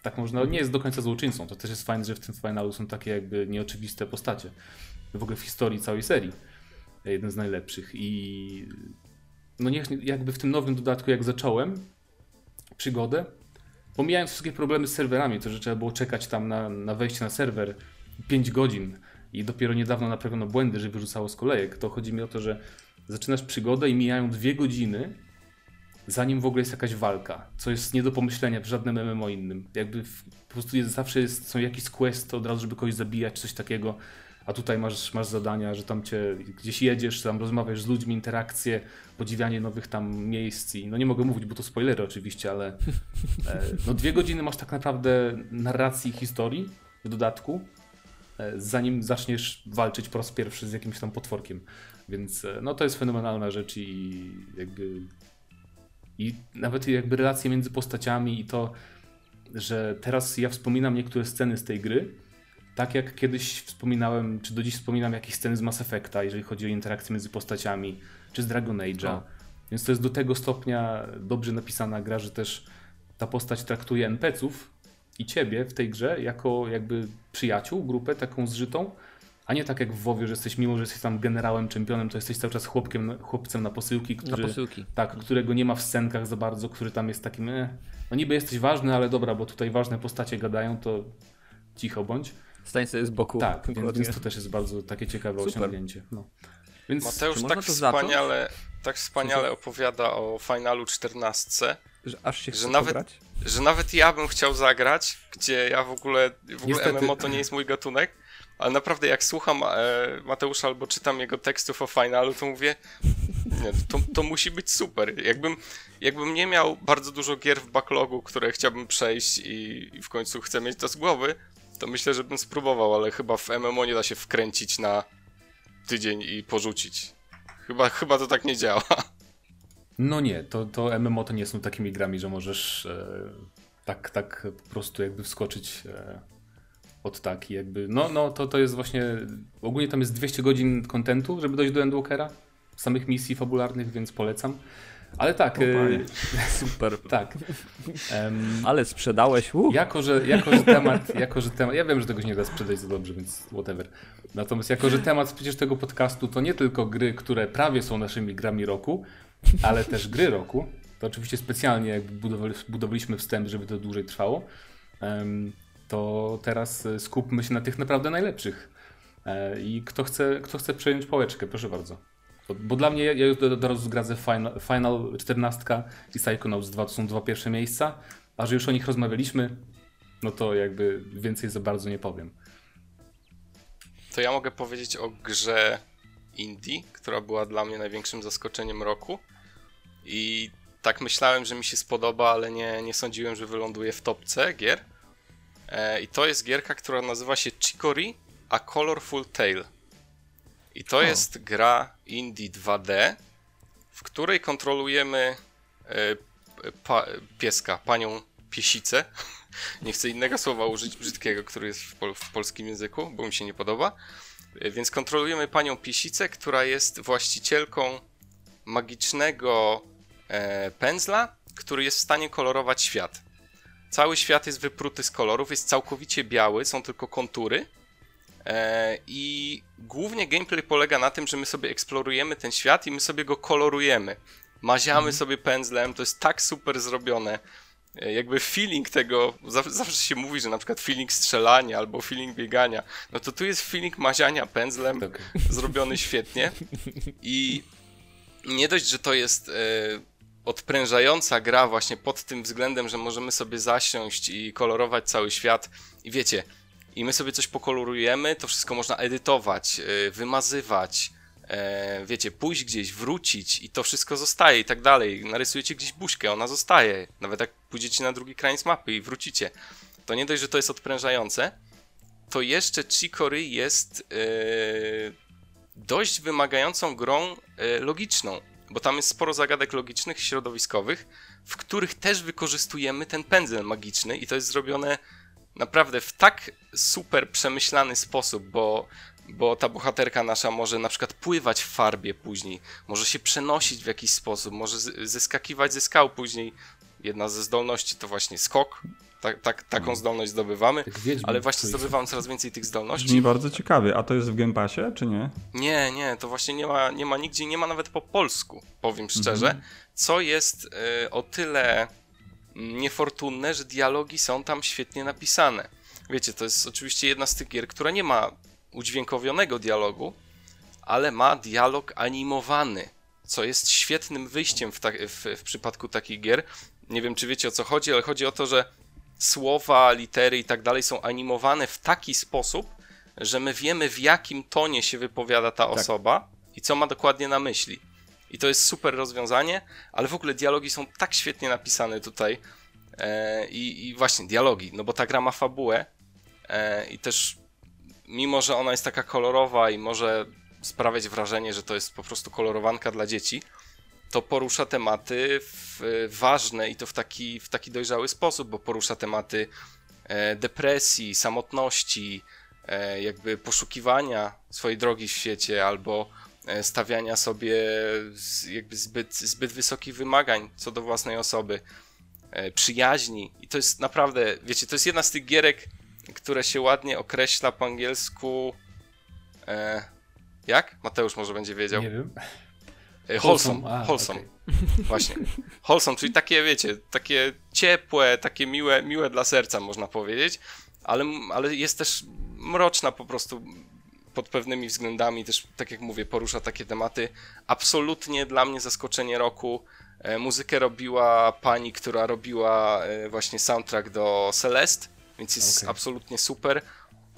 Tak można, nie jest do końca złoczyńcą, to też jest fajne, że w tym finalu są takie jakby nieoczywiste postacie. W ogóle w historii całej serii. Jeden z najlepszych i no niech, jakby w tym nowym dodatku jak zacząłem przygodę, pomijając wszystkie problemy z serwerami, to że trzeba było czekać tam na, na wejście na serwer 5 godzin i dopiero niedawno naprawiono błędy, że wyrzucało z kolejek, to chodzi mi o to, że zaczynasz przygodę i mijają dwie godziny, zanim w ogóle jest jakaś walka, co jest nie do pomyślenia w żadnym MMO innym. Jakby w, po prostu jest, zawsze jest, są jakieś quest od razu, żeby kogoś zabijać, coś takiego, a tutaj masz, masz zadania, że tam cię gdzieś jedziesz, tam rozmawiasz z ludźmi, interakcje, podziwianie nowych tam miejsc i no nie mogę mówić, bo to spoilery oczywiście, ale e, no dwie godziny masz tak naprawdę narracji historii w dodatku, e, zanim zaczniesz walczyć po raz pierwszy z jakimś tam potworkiem. Więc e, no to jest fenomenalna rzecz i jakby i nawet jakby relacje między postaciami i to, że teraz ja wspominam niektóre sceny z tej gry, tak jak kiedyś wspominałem, czy do dziś wspominam jakieś sceny z Mass Effecta, jeżeli chodzi o interakcje między postaciami, czy z Dragon Age'a. Więc to jest do tego stopnia dobrze napisana gra, że też ta postać traktuje NPC-ów i ciebie w tej grze jako jakby przyjaciół, grupę taką zżytą, a nie tak jak w WoWie, że jesteś, mimo że jesteś tam generałem, czempionem, to jesteś cały czas chłopkiem, chłopcem na posyłki, który, na posyłki. Tak, którego nie ma w scenkach za bardzo, który tam jest takim, eh, no niby jesteś ważny, ale dobra, bo tutaj ważne postacie gadają, to cicho bądź. Stań sobie z boku. Tak, więc, więc, to też jest bardzo takie ciekawe Super. osiągnięcie. No. Więc, Mateusz tak wspaniale, tak wspaniale opowiada o finalu 14, że aż się że nawet, że nawet ja bym chciał zagrać, gdzie ja w ogóle, w ogóle Niestety... MMO to nie jest mój gatunek, ale naprawdę jak słucham e, Mateusza albo czytam jego tekstów o finalu, to mówię, nie, to, to musi być super. Jakbym, jakbym nie miał bardzo dużo gier w backlogu, które chciałbym przejść i, i w końcu chcę mieć to z głowy, to myślę, że bym spróbował, ale chyba w MMO nie da się wkręcić na tydzień i porzucić. Chyba, chyba to tak nie działa. No nie, to, to MMO to nie są takimi grami, że możesz e, tak, tak po prostu jakby wskoczyć e, od taki jakby. No, no to, to jest właśnie, ogólnie tam jest 200 godzin kontentu, żeby dojść do Endwalkera, samych misji fabularnych, więc polecam. Ale tak. Y, super. tak. Um, Ale sprzedałeś. Uh. Jako, że, jako, że temat, jako, że temat. Ja wiem, że tego się nie da sprzedać za dobrze, więc whatever. Natomiast jako, że temat przecież tego podcastu to nie tylko gry, które prawie są naszymi grami roku, ale też gry roku. To oczywiście specjalnie budowaliśmy wstęp, żeby to dłużej trwało. Um, to teraz e, skupmy się na tych naprawdę najlepszych. E, I kto chce, kto chce przejąć pałeczkę, proszę bardzo. Bo, dla mnie, ja już od razu zgradzę Final, Final 14 i Psychonauts 2 to są dwa pierwsze miejsca, a że już o nich rozmawialiśmy, no to jakby więcej za bardzo nie powiem. To ja mogę powiedzieć o grze Indie, która była dla mnie największym zaskoczeniem roku. I tak myślałem, że mi się spodoba, ale nie, nie sądziłem, że wyląduje w topce gier. E, I to jest gierka, która nazywa się Chicory A Colorful Tale. I to o. jest gra indie 2D, w której kontrolujemy e, pa, pieska, panią piesicę. Nie chcę innego słowa użyć brzydkiego, który jest w, pol w polskim języku, bo mi się nie podoba. E, więc kontrolujemy panią piesicę, która jest właścicielką magicznego e, pędzla, który jest w stanie kolorować świat. Cały świat jest wypruty z kolorów, jest całkowicie biały, są tylko kontury I głównie gameplay polega na tym, że my sobie eksplorujemy ten świat i my sobie go kolorujemy. Maziamy mhm. sobie pędzlem, to jest tak super zrobione. E, jakby feeling tego, zawsze się mówi, że na przykład feeling strzelania albo feeling biegania, no to tu jest feeling maziania pędzlem, tak. zrobiony świetnie. I nie dość, że to jest e, odprężająca gra właśnie pod tym względem, że możemy sobie zasiąść i kolorować cały świat. I wiecie, i my sobie coś pokolorujemy, to wszystko można edytować, y, wymazywać, e, wiecie, pójść gdzieś, wrócić i to wszystko zostaje i tak dalej. Narysujecie gdzieś buźkę, ona zostaje. Nawet jak pójdziecie na drugi kraniec mapy i wrócicie. To nie dość, że to jest odprężające, to jeszcze Chicory jest yy, dość wymagającą grą logiczną, bo tam jest sporo zagadek logicznych, środowiskowych, w których też wykorzystujemy ten pędzel magiczny i to jest zrobione naprawdę w tak super przemyślany sposób, bo, bo ta bohaterka nasza może na przykład pływać w farbie później, może się przenosić w jakiś sposób, może zeskakiwać ze skał później. Jedna ze zdolności to właśnie skok. Tak, tak, taką hmm. zdolność zdobywamy, ale właśnie zdobywam coraz więcej tych zdolności. Brzmi bardzo ciekawie. A to jest w Game Passie, czy nie? Nie, nie, to właśnie nie ma, nie ma nigdzie, nie ma nawet po polsku, powiem szczerze, mm -hmm. co jest y, o tyle niefortunne, że dialogi są tam świetnie napisane. Wiecie, to jest oczywiście jedna z tych gier, która nie ma udźwiękowionego dialogu, ale ma dialog animowany, co jest świetnym wyjściem w, ta w, w przypadku takich gier. Nie wiem, czy wiecie o co chodzi, ale chodzi o to, że słowa, litery i tak dalej są animowane w taki sposób, że my wiemy w jakim tonie się wypowiada ta tak. osoba i co ma dokładnie na myśli. I to jest super rozwiązanie, ale w ogóle dialogi są tak świetnie napisane tutaj. E, i, I właśnie dialogi, no bo ta gra ma fabułę e, i też mimo, że ona jest taka kolorowa i może sprawiać wrażenie, że to jest po prostu kolorowanka dla dzieci, to porusza tematy w, ważne i to w taki, w taki dojrzały sposób, bo porusza tematy e, depresji, samotności, e, jakby poszukiwania swojej drogi w świecie albo E, stawiania sobie jakby zbyt, zbyt wysokich wymagań co do własnej osoby, e, przyjaźni. I to jest naprawdę, wiecie, to jest jedna z tych gierek, które się ładnie określa po angielsku. E, jak? Mateusz może będzie wiedział. Nie wiem. E, wholesome. A, wholesome. Okay. Właśnie. Wholesome, czyli takie, wiecie, takie ciepłe, takie miłe, miłe dla serca, można powiedzieć, ale, ale jest też mroczna po prostu pod pewnymi względami też, tak jak mówię, porusza takie tematy. Absolutnie dla mnie zaskoczenie roku. E, muzykę robiła pani, która robiła e, właśnie soundtrack do Celeste, więc jest okay. absolutnie super.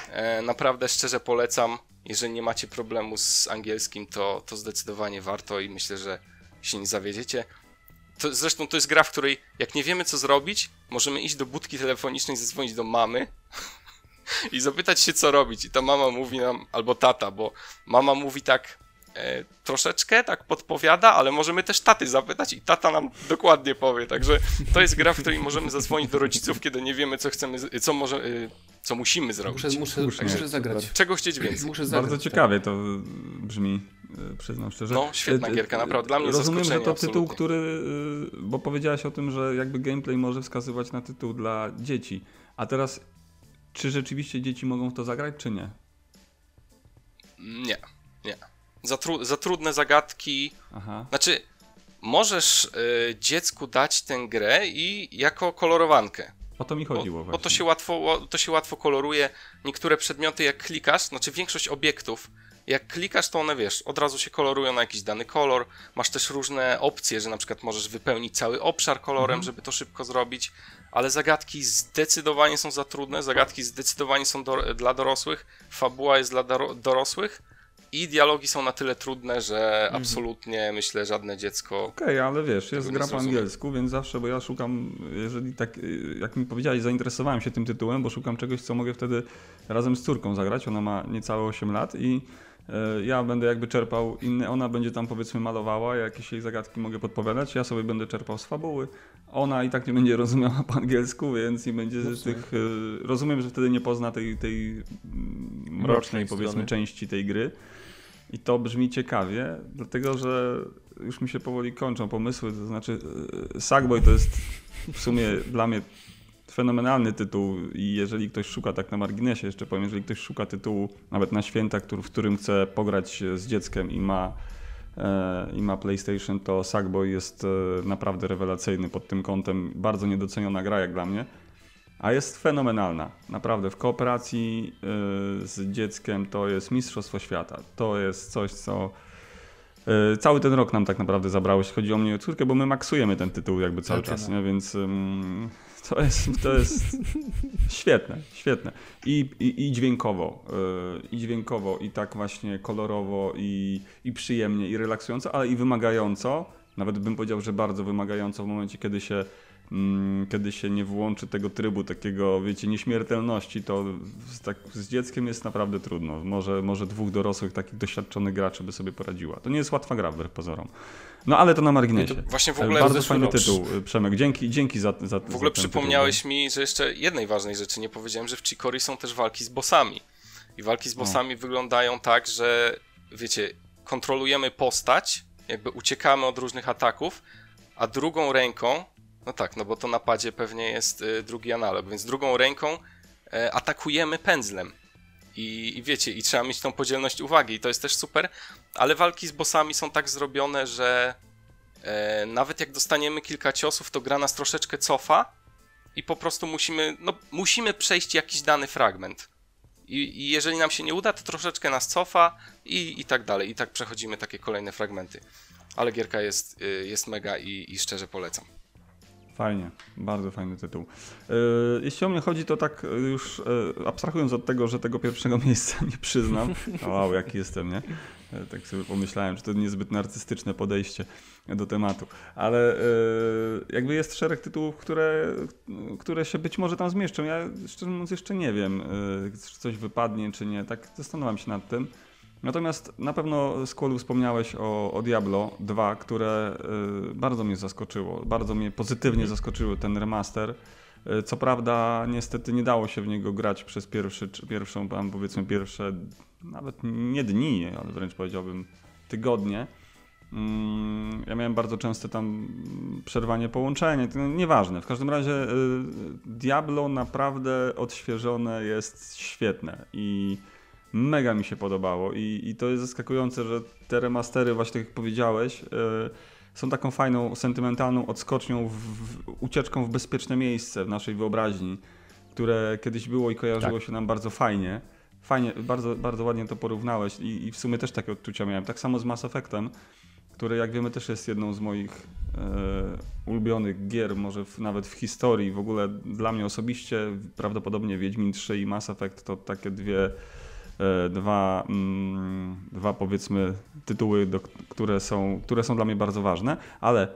E, naprawdę szczerze polecam. Jeżeli nie macie problemu z angielskim, to, to zdecydowanie warto i myślę, że się nie zawiedziecie. To, zresztą to jest gra, w której jak nie wiemy co zrobić, możemy iść do budki telefonicznej, zadzwonić do mamy i zapytać się, co robić. I ta mama mówi nam, albo tata, bo mama mówi tak, e, troszeczkę tak podpowiada, ale możemy też taty zapytać i tata nam dokładnie powie. Także to jest gra, w której możemy zadzwonić do rodziców, kiedy nie wiemy, co chcemy, co może, e, co musimy zrobić. Muszę, muszę, muszę zagrać. Czego chcieć więcej? Muszę zagrać, Bardzo ciekawie to brzmi, e, przyznam szczerze. No, świetna E, e, gierka, naprawdę. Dla mnie Rozumiem, że to tytuł, absolutnie. który, e, bo powiedziałeś o tym, że jakby gameplay może wskazywać na tytuł dla dzieci. A teraz, czy rzeczywiście dzieci mogą w to zagrać, czy nie? Nie, nie. Za, tru, za trudne zagadki. Aha. Znaczy, możesz y, dziecku dać tę grę i jako kolorowankę. O to mi chodziło Bo, właśnie. bo to się, łatwo, to się łatwo koloruje. Niektóre przedmioty, jak klikasz, znaczy większość obiektów, jak klikasz, to one wiesz, od razu się kolorują na jakiś dany kolor. Masz też różne opcje, że na przykład możesz wypełnić cały obszar kolorem, żeby to szybko zrobić. Ale zagadki zdecydowanie są za trudne, zagadki zdecydowanie są do, dla dorosłych, fabuła jest dla doro, dorosłych i dialogi są na tyle trudne, że absolutnie myślę, żadne dziecko. Okej, ale wiesz, jest gra po angielsku, więc zawsze, bo ja szukam, jeżeli tak, jak mi powiedziałeś, zainteresowałem się tym tytułem, bo szukam czegoś, co mogę wtedy razem z córką zagrać. Ona ma niecałe 8 lat i ja będę jakby czerpał inne, ona będzie tam powiedzmy malowała, jakieś jej zagadki mogę podpowiadać, ja sobie będę czerpał z fabuły. Ona i tak nie będzie rozumiała po angielsku, więc nie będzie z tych. y, Rozumiem, że wtedy nie pozna tej, tej mm, mrocznej, Mrocznej powiedzmy, strony. części tej gry. I to brzmi ciekawie, dlatego że już mi się powoli kończą pomysły. To znaczy, e, Sackboy to jest w sumie dla mnie fenomenalny tytuł. I jeżeli ktoś szuka, tak na marginesie jeszcze powiem, jeżeli ktoś szuka tytułu nawet na święta, który, w którym chce pograć z dzieckiem i ma, e, i ma PlayStation, to Sackboy jest e, naprawdę rewelacyjny pod tym kątem. Bardzo niedoceniona gra, jak dla mnie. A jest fenomenalna. Naprawdę w kooperacji y, z dzieckiem to jest Mistrzostwo Świata. To jest coś, co cały ten rok nam tak naprawdę zabrało, jeśli chodzi o mnie i o córkę, bo my maksujemy ten tytuł jakby cały czas, nie? więc to jest, to jest świetne, świetne. I, i, i dźwiękowo, y, i dźwiękowo, i tak właśnie kolorowo, i, i przyjemnie, i relaksująco, ale i wymagająco. Nawet bym powiedział, że bardzo wymagająco w momencie, kiedy się kiedy się nie włączy tego trybu takiego, wiecie, nieśmiertelności, to z, tak, z dzieckiem jest naprawdę trudno. Może, może dwóch dorosłych, takich doświadczonych graczy by sobie poradziła. To nie jest łatwa gra wbrew pozorom. No ale to na marginesie. To właśnie w E, ogóle Bardzo fajny rok- tytuł, e, Przemek. Dzięki, dzięki za, za W ogóle przypomniałeś mi, że jeszcze jednej ważnej rzeczy nie powiedziałem, że w Chicory są też walki z bossami. I walki z bossami wyglądają tak, że wiecie, kontrolujemy postać, jakby uciekamy od różnych ataków, a drugą ręką, no tak, no bo to na padzie pewnie jest y, drugi analog, więc drugą ręką e, atakujemy pędzlem. I, I wiecie, i trzeba mieć tą podzielność uwagi, i to jest też super, ale walki z bossami są tak zrobione, że e, nawet jak dostaniemy kilka ciosów, to gra nas troszeczkę cofa i po prostu musimy, no, musimy przejść jakiś dany fragment. I, I jeżeli nam się nie uda, to troszeczkę nas cofa i, i tak dalej. I tak przechodzimy takie kolejne fragmenty. Ale gierka jest, y, jest mega i, i szczerze polecam. Fajnie, bardzo fajny tytuł. E, Jeśli o mnie chodzi, to tak e, już e, abstrahując od tego, że tego pierwszego miejsca nie przyznam. Wow, jaki jestem, nie? Tak sobie pomyślałem, że to niezbyt narcystyczne podejście do tematu. Ale jakby jest szereg tytułów, które, które się być może tam zmieszczą. Ja szczerze mówiąc jeszcze nie wiem, czy coś wypadnie, czy nie. Tak zastanawiam się nad tym. Natomiast na pewno Skłolu wspomniałeś o, o Diablo 2, które y, bardzo mnie zaskoczyło, bardzo mnie pozytywnie zaskoczyły ten remaster. Y, co prawda niestety nie dało się w niego grać przez pierwszy, czy pierwszą, tam powiedzmy pierwsze nawet nie dni, ale wręcz powiedziałbym tygodnie. Mm, Ja miałem bardzo często tam przerwanie połączenie, to nieważne. W każdym razie y, Diablo naprawdę odświeżone jest świetne i mega mi się podobało i, i to jest zaskakujące, że te remastery, właśnie tak jak powiedziałeś, y, są taką fajną, sentymentalną odskocznią, w, w, ucieczką w bezpieczne miejsce w naszej wyobraźni, które kiedyś było i kojarzyło się nam bardzo fajnie. Fajnie, bardzo, bardzo ładnie to porównałeś i, i w sumie też takie odczucia miałem. Tak samo z Mass Effectem, który jak wiemy też jest jedną z moich e, ulubionych gier, może w, nawet w historii. W ogóle dla mnie osobiście prawdopodobnie Wiedźmin 3 i Mass Effect to takie dwie dwa, mm, dwa powiedzmy tytuły, do, które, są, które są dla mnie bardzo ważne, ale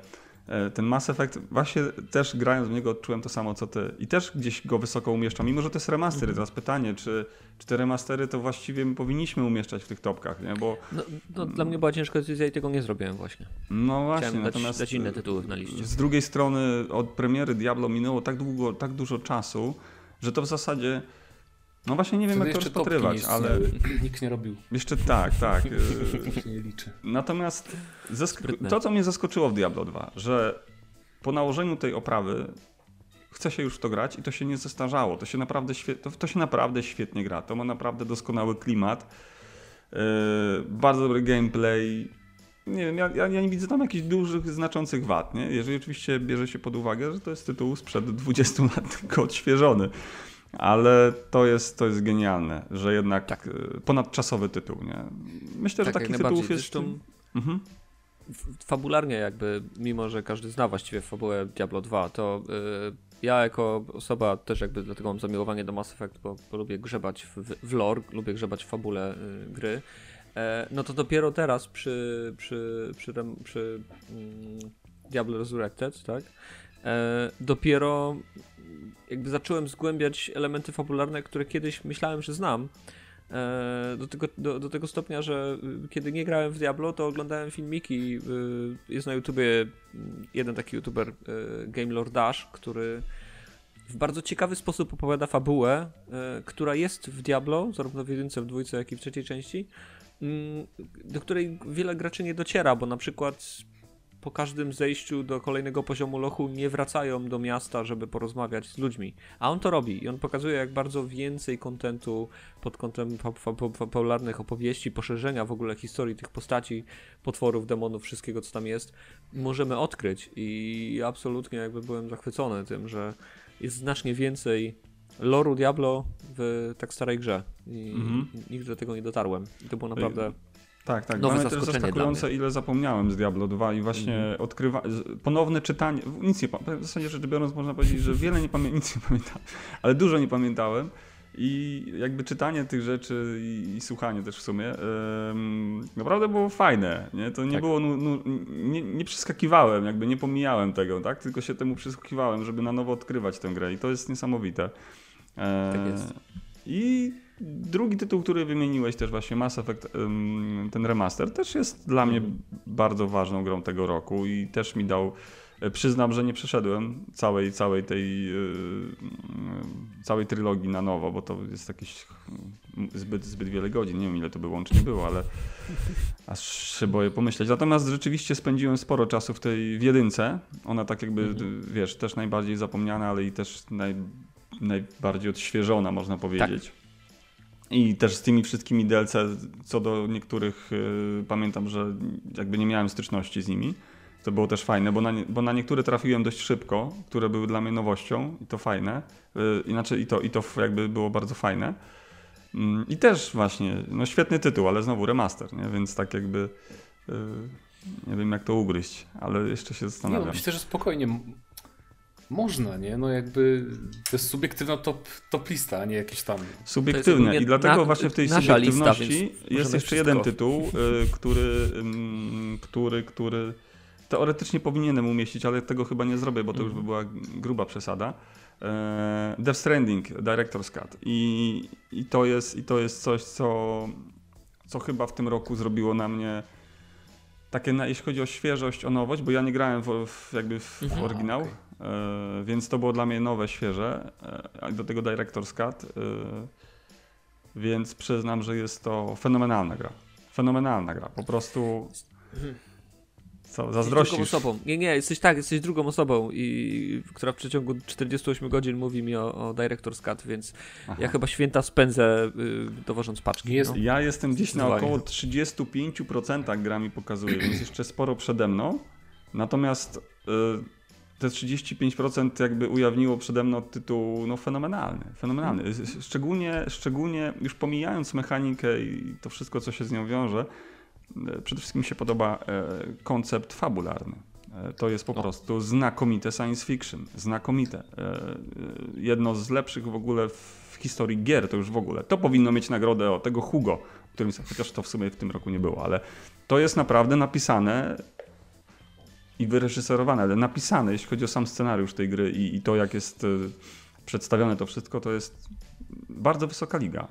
E, ten Mass Effect, właśnie też grając w niego odczułem to samo co ty i też gdzieś go wysoko umieszczam, mimo że to jest remaster. Mhm. Teraz pytanie, czy, czy te remastery to właściwie my powinniśmy umieszczać w tych topkach, nie? Bo... No, no, dla mnie była ciężka decyzja i tego nie zrobiłem właśnie. No właśnie, Chciałem natomiast dać, dać inne tytuły na liście. Z drugiej strony od premiery Diablo minęło tak długo, tak dużo czasu, że to w zasadzie no właśnie nie wiem, Wtedy jak to rozpatrywać, ale. Nikt nie robił. Jeszcze tak, tak. się nie liczy. Natomiast zask- to, co mnie zaskoczyło w Diablo 2, że po nałożeniu tej oprawy chce się już w to grać i to się nie zestarzało. To się naprawdę, świe- to, to się naprawdę świetnie gra. To ma naprawdę doskonały klimat. Yy, bardzo dobry gameplay. Nie wiem, ja, ja, ja, nie widzę tam jakichś dużych, znaczących wad, nie? Jeżeli oczywiście bierze się pod uwagę, że to jest tytuł sprzed 20 lat tylko odświeżony. Ale to jest, to jest genialne, że jednak tak. Y, ponadczasowy tytuł, nie? Myślę, tak, że takich tytułów jest... Zresztą... Mhm. Fabularnie jakby, mimo że każdy zna właściwie fabułę Diablo 2, to yy, ja jako osoba też jakby dlatego mam zamiłowanie do Mass Effect, bo, bo lubię grzebać w, w lore, lubię grzebać w fabule yy, gry. E, no to dopiero teraz przy, przy, przy, przy, przy mm, Diablo Resurrected, tak? E, dopiero jakby zacząłem zgłębiać elementy fabularne, które kiedyś myślałem, że znam. E, do tego, do, do tego stopnia, że y, kiedy nie grałem w Diablo, to oglądałem filmiki. Y, jest na YouTubie mm, jeden taki YouTuber, y, Game Lord Dash, który w bardzo ciekawy sposób opowiada fabułę, która jest w Diablo, zarówno w jedynce, w dwójce, jak i w trzeciej części, mm, do której wiele graczy nie dociera, bo na przykład po każdym zejściu do kolejnego poziomu lochu nie wracają do miasta, żeby porozmawiać z ludźmi. A on to robi i on pokazuje, jak bardzo więcej kontentu pod kątem popularnych opowieści, poszerzenia w ogóle historii tych postaci, potworów, demonów, wszystkiego co tam jest, możemy odkryć. I absolutnie jakby byłem zachwycony tym, że jest znacznie więcej loru Diablo w tak starej grze. I mhm. nigdy do tego nie dotarłem. I to było naprawdę tak, tak. Nowe Mamy też zaskakujące, ile zapomniałem z Diablo 2 i właśnie mm. odkrywa... ponowne czytanie, nic nie w zasadzie rzecz biorąc można powiedzieć, że wiele nie pamiętam, nic nie pamiętam, ale dużo nie pamiętałem i jakby czytanie tych rzeczy i, i słuchanie też w sumie ym, naprawdę było fajne, nie? To nie tak. było, nu, nu, nie, nie przeskakiwałem, jakby nie pomijałem tego, tak? Tylko się temu przysłuchiwałem, żeby na nowo odkrywać tę grę i to jest niesamowite. E, tak jest. I drugi tytuł, który wymieniłeś też właśnie, Mass Effect, ten remaster, też jest dla mnie mhm. bardzo ważną grą tego roku i też mi dał e, Przyznam, że nie przeszedłem całej, całej tej e, całej trylogii na nowo, bo to jest jakieś zbyt, zbyt wiele godzin. Nie wiem ile to by łącznie było, ale aż się boję pomyśleć. Natomiast rzeczywiście spędziłem sporo czasu w tej w jedynce. Ona tak jakby, mhm. wiesz, też najbardziej zapomniana, ale i też naj, najbardziej odświeżona, można powiedzieć. Tak. I też z tymi wszystkimi DLC, co do niektórych yy, pamiętam, że jakby nie miałem styczności z nimi. To było też fajne, bo na, nie, bo na niektóre trafiłem dość szybko, które były dla mnie nowością i to fajne. Yy, inaczej i to, i to jakby było bardzo fajne. Yy, I też właśnie, no świetny tytuł, ale znowu remaster, nie? więc tak jakby y, nie wiem jak to ugryźć, ale jeszcze się zastanawiam. Nie, no, myślę, że spokojnie można, nie? No jakby to jest subiektywna top, top lista, a nie jakieś tam... Subiektywne i dlatego na, właśnie w tej subiektywności lista, jest jeszcze jeden tytuł, y, który, y, który, który teoretycznie powinienem umieścić, ale tego chyba nie zrobię, bo to już by była gruba przesada. E, Death Stranding, Director's Cut. I, i, to, jest, i to jest coś, co, co chyba w tym roku zrobiło na mnie takie, jeśli chodzi o świeżość, o nowość, bo ja nie grałem w, w jakby w, mhm. oryginał. Okay. E, więc to było dla mnie nowe, świeże. E, do tego Director's Cut. E, więc przyznam, że jest to fenomenalna gra. Fenomenalna gra. Po prostu. Co, zazdrościsz? Drugą osobą. Nie, nie, jesteś tak, jesteś drugą osobą, i, która w przeciągu 48 godzin mówi mi o, o Director's Cut, więc Aha. ja chyba święta spędzę y, dowożąc paczki. Jest, no. Ja jestem gdzieś na około 35% gra mi pokazuje, więc jeszcze sporo przede mną. Natomiast y, te 35% jakby ujawniło przede mną tytuł no, fenomenalny, fenomenalny. Szczególnie, szczególnie już pomijając mechanikę i to wszystko, co się z nią wiąże, e, przede wszystkim mi się podoba e, koncept fabularny. E, to jest po no. prostu znakomite science fiction, znakomite. Jedno z lepszych w ogóle w historii gier, to już w ogóle. To powinno mieć nagrodę o tego Hugo, którym chociaż to w sumie w tym roku nie było, ale to jest naprawdę napisane i wyreżyserowane, ale napisane, jeśli chodzi o sam scenariusz tej gry i, i to, jak jest przedstawione to wszystko, to jest bardzo wysoka liga.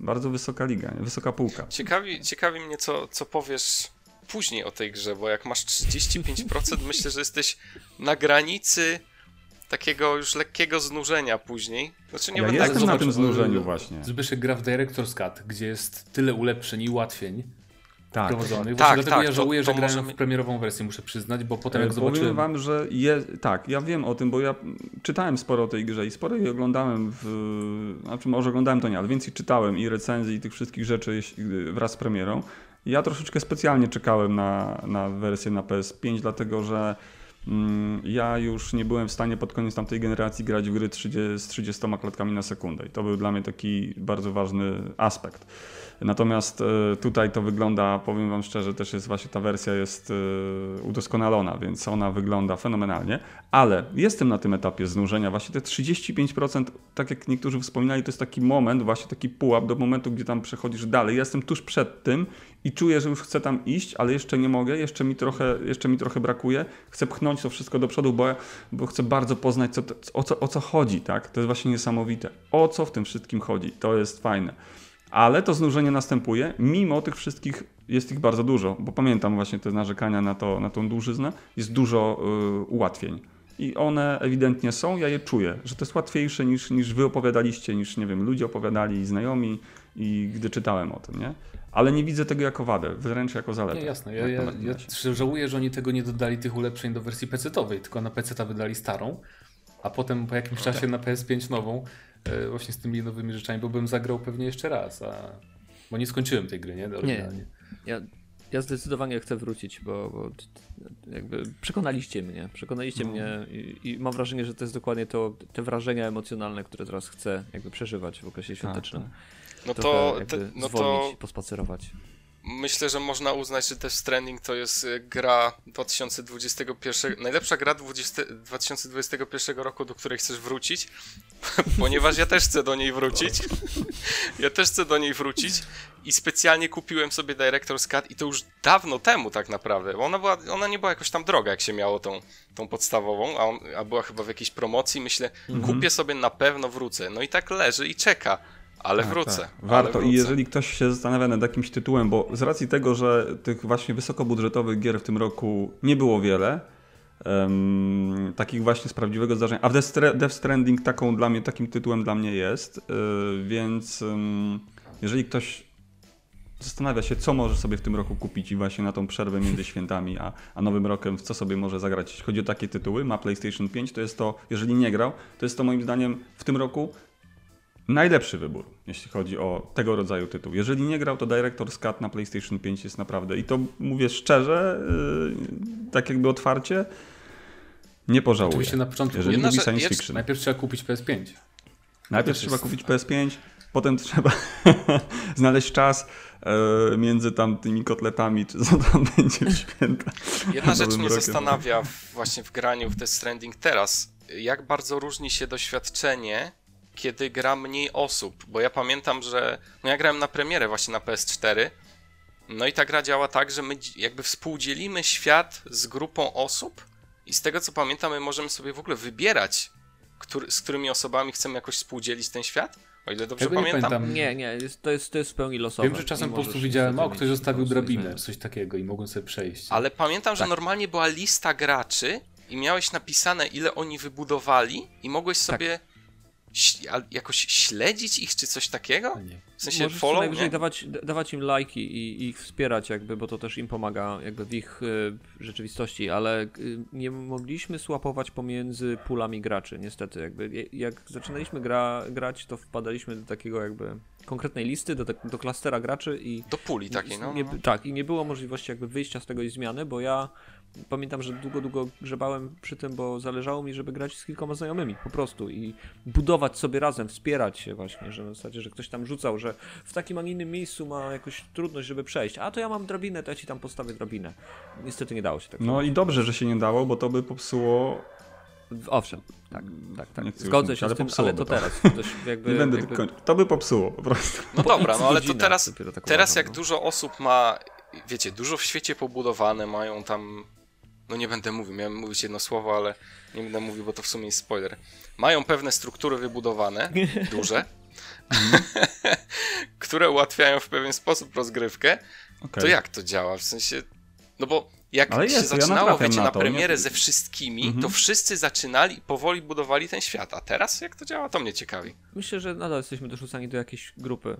Bardzo wysoka liga, wysoka półka. Ciekawi, ciekawi mnie, co, co powiesz później o tej grze, bo jak masz 35%, myślę, że jesteś na granicy takiego już lekkiego znużenia później. Znaczy nie ja będę jestem na tym znużeniu właśnie. Zbyszek gra w Director's Cut, gdzie jest tyle ulepszeń i ułatwień tak. prowadzonych. Tak, dlatego tak, ja żałuję, to, to że grałem możemy... w premierową wersję, muszę przyznać, bo potem jak zobaczyłem... Powiem wam, że je... tak, ja wiem o tym, bo ja czytałem sporo o tej grze i sporo jej oglądałem w... Znaczy może oglądałem to nie, ale więcej czytałem i recenzji i tych wszystkich rzeczy wraz z premierą. Ja troszeczkę specjalnie czekałem na, na wersję na PS5, dlatego że mm, ja już nie byłem w stanie pod koniec tamtej generacji grać w gry 30, z 30 klatkami na sekundę. I to był dla mnie taki bardzo ważny aspekt. Natomiast e, tutaj to wygląda, powiem Wam szczerze, też jest właśnie ta wersja jest e, udoskonalona, więc ona wygląda fenomenalnie, ale jestem na tym etapie znużenia. Właśnie te 35%, tak jak niektórzy wspominali, to jest taki moment, właśnie taki pułap do momentu, gdzie tam przechodzisz dalej. Jestem tuż przed tym i czuję, że już chcę tam iść, ale jeszcze nie mogę, jeszcze mi trochę, jeszcze mi trochę brakuje. Chcę pchnąć to wszystko do przodu, bo, bo chcę bardzo poznać, co, o, co, o co chodzi. Tak? To jest właśnie niesamowite. O co w tym wszystkim chodzi? To jest fajne. Ale to znużenie następuje, mimo tych wszystkich, jest ich bardzo dużo, bo pamiętam właśnie te narzekania na, to, na tą dłużyznę, jest dużo y, ułatwień. I one ewidentnie są, ja je czuję, że to jest łatwiejsze niż, niż wy opowiadaliście, niż nie wiem, ludzie opowiadali, znajomi. I gdy czytałem o tym, nie? Ale nie widzę tego jako wadę, wręcz jako zaletę. Nie, jasne, ja, ja, ja żałuję, że oni tego nie dodali, tych ulepszeń do wersji PC-owej, tylko na PC wydali starą, a potem po jakimś czasie na PS5 nową właśnie z tymi nowymi rzeczami, bo bym zagrał pewnie jeszcze raz, a... bo nie skończyłem tej gry, nie? Nie, ja, ja zdecydowanie chcę wrócić, bo, bo jakby przekonaliście mnie, przekonaliście no. mnie i, i, mam wrażenie, że to jest dokładnie to, te wrażenia emocjonalne, które teraz chcę jakby przeżywać w okresie świątecznym. Tak, tak. No to, te, no to pospacerować myślę, że można uznać, że Death Stranding to jest y, gra 2021, najlepsza gra 20, 2021 roku, do której chcesz wrócić, ponieważ ja też chcę do niej wrócić. ja też chcę do niej wrócić i specjalnie kupiłem sobie Director's Cut i to już dawno temu tak naprawdę, bo ona, była, ona nie była jakoś tam droga, jak się miało tą, tą podstawową, a, on, a była chyba w jakiejś promocji, myślę, mhm. kupię sobie, na pewno wrócę. No i tak leży i czeka ale tak, wrócę. Tak. Warto. Ale wrócę. I jeżeli ktoś się zastanawia nad jakimś tytułem, bo z racji tego, że tych właśnie wysokobudżetowych gier w tym roku nie było wiele, um, takich właśnie z prawdziwego zdarzenia, a w Death Stranding taką dla mnie, takim tytułem dla mnie jest, yy, więc um, jeżeli ktoś zastanawia się, co może sobie w tym roku kupić i właśnie na tą przerwę między świętami a, a Nowym Rokiem, w co sobie może zagrać. Jeśli chodzi o takie tytuły, ma PlayStation 5, to jest to, jeżeli nie grał, to jest to moim zdaniem w tym roku najlepszy wybór, jeśli chodzi o tego rodzaju tytuł. Jeżeli nie grał, to Director's Cut na PlayStation 5 jest naprawdę, i to mówię szczerze, yy, tak jakby otwarcie, nie pożałuję. Oczywiście na początku jeżeli lubi science fiction. Najpierw trzeba kupić PS5. Najpierw trzeba jest... kupić PS5, potem trzeba znaleźć czas e, między tam tymi kotletami, czy co tam będzie w święta. Jedna rzecz mnie rokiem. zastanawia właśnie w graniu w Death Stranding teraz, jak bardzo różni się doświadczenie kiedy gra mniej osób, bo ja pamiętam, że no ja grałem na premierę właśnie na PS4, no i ta gra działa tak, że my jakby współdzielimy świat z grupą osób i z tego co pamiętam, my możemy sobie w ogóle wybierać, który, z którymi osobami chcemy jakoś współdzielić ten świat. O ile dobrze pamiętam. Nie, pamiętam. nie, nie, jest, to, jest, to jest w pełni losowe. Wiem, że czasem po prostu widziałem, o, ktoś zostawił drabinę, coś takiego i mogłem sobie przejść. Ale pamiętam, że tak. normalnie była lista graczy i miałeś napisane, ile oni wybudowali i mogłeś tak. sobie tak jakoś śledzić ich, czy coś takiego? W sensie Możesz follow, najwyżej dawać, dawać im lajki i, i, ich wspierać jakby, bo to też im pomaga jakby w ich y, rzeczywistości, ale y, nie mogliśmy słapować pomiędzy pulami graczy, niestety. Jakby, jak zaczynaliśmy gra, grać, to wpadaliśmy do takiego jakby konkretnej listy, do, do klastera graczy i... Do puli takiej, no, nie, no. Tak, i nie było możliwości jakby wyjścia z tego i zmiany, bo ja pamiętam, że długo, długo grzebałem przy tym, bo zależało mi, żeby grać z kilkoma znajomymi po prostu i budować sobie razem, wspierać się właśnie, że w zasadzie, że ktoś tam rzucał, że w takim, a innym miejscu ma jakąś trudność, żeby przejść, a to ja mam drabinę, to ja ci tam postawię drabinę. Niestety nie dało się tak. No i dobrze, że się nie dało, bo to by popsuło Owszem, tak, tak, tak. Zgodzę się z tym, ale to, to. teraz. Jakby, nie będę jakby... kończył. To by popsuło po prostu. No dobra, no ale to teraz, teraz jak no. dużo osób ma, wiecie, dużo w świecie pobudowane, mają tam no nie będę mówił, miałem mówić jedno słowo, ale nie będę mówił, bo to w sumie jest spoiler. Mają pewne struktury wybudowane, duże, które ułatwiają w pewien sposób rozgrywkę. Okay. To jak to działa? W sensie, no bo jak Ale się jest, zaczynało, ja wiecie, na, na premierę ze wszystkimi, mhm. to wszyscy zaczynali i powoli budowali ten świat. A teraz jak to działa, to mnie ciekawi. Myślę, że nadal jesteśmy dorzucani do jakiejś grupy.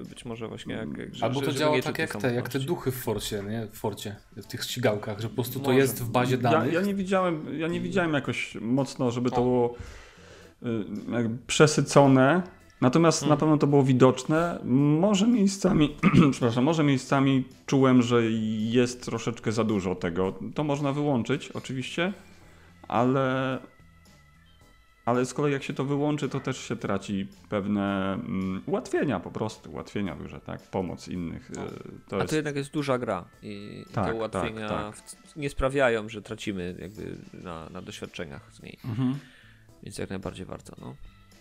E, być może właśnie jak... jak Albo to działa tak jak te, jak te duchy w Forcie, nie? W Forcie, w tych ścigałkach, że po prostu może. to jest w bazie danych. Ja, ja, nie widziałem, ja nie widziałem jakoś mocno, żeby to było y, przesycone Natomiast hmm. na pewno to było widoczne. Może miejscami, przepraszam, może miejscami czułem, że jest troszeczkę za dużo tego. To można wyłączyć oczywiście, ale ale z kolei jak się to wyłączy, to też się traci pewne mm, ułatwienia po prostu, ułatwienia duże, tak? Pomoc innych. No. To A jest... to jednak jest duża gra i tak, te tak, ułatwienia tak, tak. nie sprawiają, że tracimy jakby na, na doświadczeniach z niej. Mhm. Więc jak najbardziej warto, no.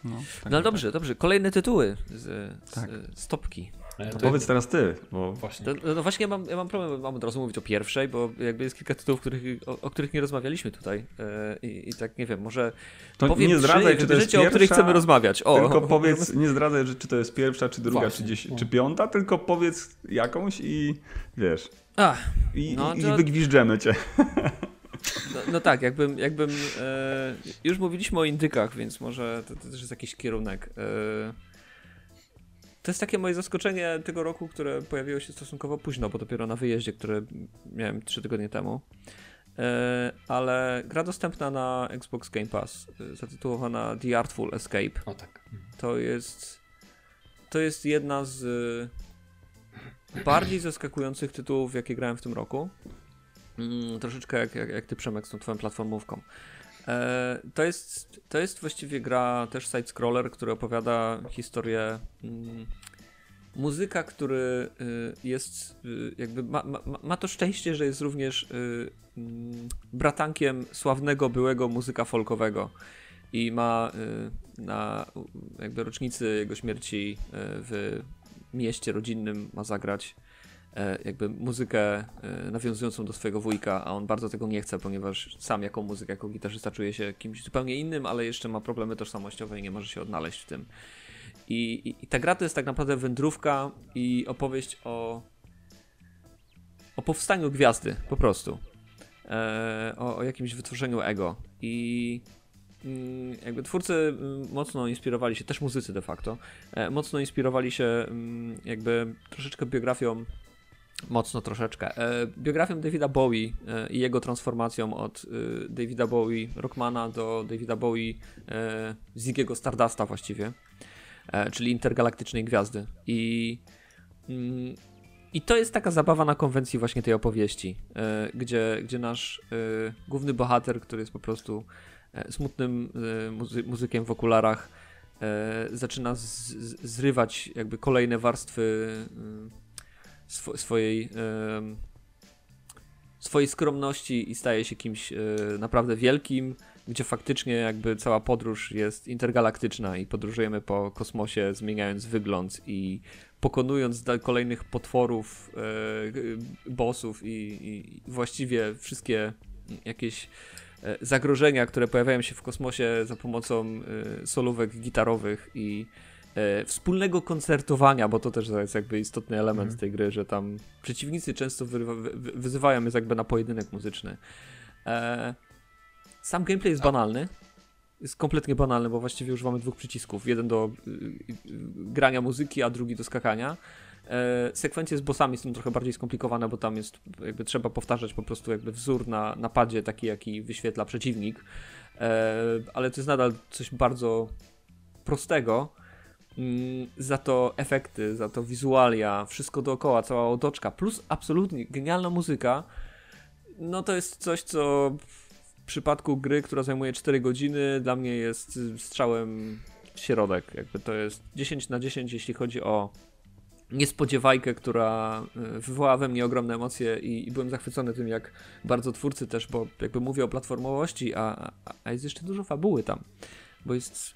No, tak no dobrze, tak. dobrze. Kolejne tytuły z, tak. z stopki. E, to powiedz teraz ty, bo właśnie. To, no właśnie ja mam, ja mam problem, mam od razu mówić o pierwszej, bo jakby jest kilka tytułów, których, o, o których nie rozmawialiśmy tutaj e, I, i, tak nie wiem, może to powiem nie zdradzaj, czy to jest pierwsza, o których chcemy rozmawiać. O, tylko powiedz, nie zdradzaj, czy to jest pierwsza, czy druga, czy, dziesię, czy piąta, tylko powiedz jakąś i wiesz. Ach, i, no, i, to... i wygwiżdżemy cię. No, no, tak, jakbym, jakbym e, już mówiliśmy o indykach, więc może to, to też jest jakiś kierunek. E, to jest takie moje zaskoczenie tego roku, które pojawiło się stosunkowo późno, bo dopiero na wyjeździe, które miałem 3 tygodnie temu. E, ale gra dostępna na Xbox Game Pass, e, zatytułowana The Artful Escape. O tak. To jest to jest jedna z bardziej zaskakujących tytułów, jakie grałem w tym roku. Mm, troszeczkę jak, jak, jak ty Przemek z tą twoją platformówką. E, to, jest, to jest właściwie gra też side-scroller, który opowiada historię mm, muzyka, który y, jest y, jakby ma, ma, ma, to szczęście, że jest również y, mm, bratankiem sławnego byłego muzyka folkowego i ma y, na jakby rocznicy jego śmierci y, w mieście rodzinnym ma zagrać jakby muzykę e, nawiązującą do swojego wujka, a on bardzo tego nie chce, ponieważ sam jako muzyk, jako gitarzysta czuje się kimś zupełnie innym, ale jeszcze ma problemy tożsamościowe i nie może się odnaleźć w tym. I, i, i ta gra to jest tak naprawdę wędrówka i opowieść o o powstaniu gwiazdy, po prostu. E, o, o, jakimś wytworzeniu ego. I mm, jakby twórcy mm, mocno inspirowali się, też muzycy de facto, e, mocno inspirowali się mm, jakby troszeczkę biografią Mocno troszeczkę. E, biografią Davida Bowie e, i jego transformacją od e, Davida Bowie Rockmana do Davida Bowie Ziggy'ego Stardusta właściwie, czyli intergalaktycznej gwiazdy. I, mm, I to jest taka zabawa na konwencji właśnie tej opowieści, gdzie, gdzie nasz główny bohater, który jest po prostu smutnym muzy muzykiem w okularach, zaczyna zrywać jakby kolejne warstwy sw swojej, swojej skromności i staje się kimś e, naprawdę wielkim, gdzie faktycznie jakby cała podróż jest intergalaktyczna i podróżujemy po kosmosie, zmieniając wygląd i pokonując kolejnych potworów, e, bossów i, i właściwie wszystkie jakieś e, zagrożenia, które pojawiają się w kosmosie za pomocą solówek gitarowych i wspólnego koncertowania, bo to też jest jakby istotny element mm. tej gry, że tam przeciwnicy często wy, wy, wyzywają jest jakby na pojedynek muzyczny. E, sam gameplay jest banalny. Jest kompletnie banalny, bo właściwie używamy dwóch przycisków. Jeden do y, y, grania muzyki, a drugi do skakania. E, sekwencje z bossami są trochę bardziej skomplikowane, bo tam jest jakby trzeba powtarzać po prostu jakby wzór na napadzie, taki jaki wyświetla przeciwnik. E, ale to jest nadal coś bardzo prostego za to efekty, za to wizualia, wszystko dookoła, cała otoczka, plus absolutnie genialna muzyka, no to jest coś, co w przypadku gry, która zajmuje 4 godziny, dla mnie jest strzałem w środek. Jakby to jest 10 na 10, jeśli chodzi o niespodziewajkę, która y, wywołała we mnie ogromne emocje i, i, byłem zachwycony tym, jak bardzo twórcy też, bo jakby mówię o platformowości, a, a jest jeszcze dużo fabuły tam, bo jest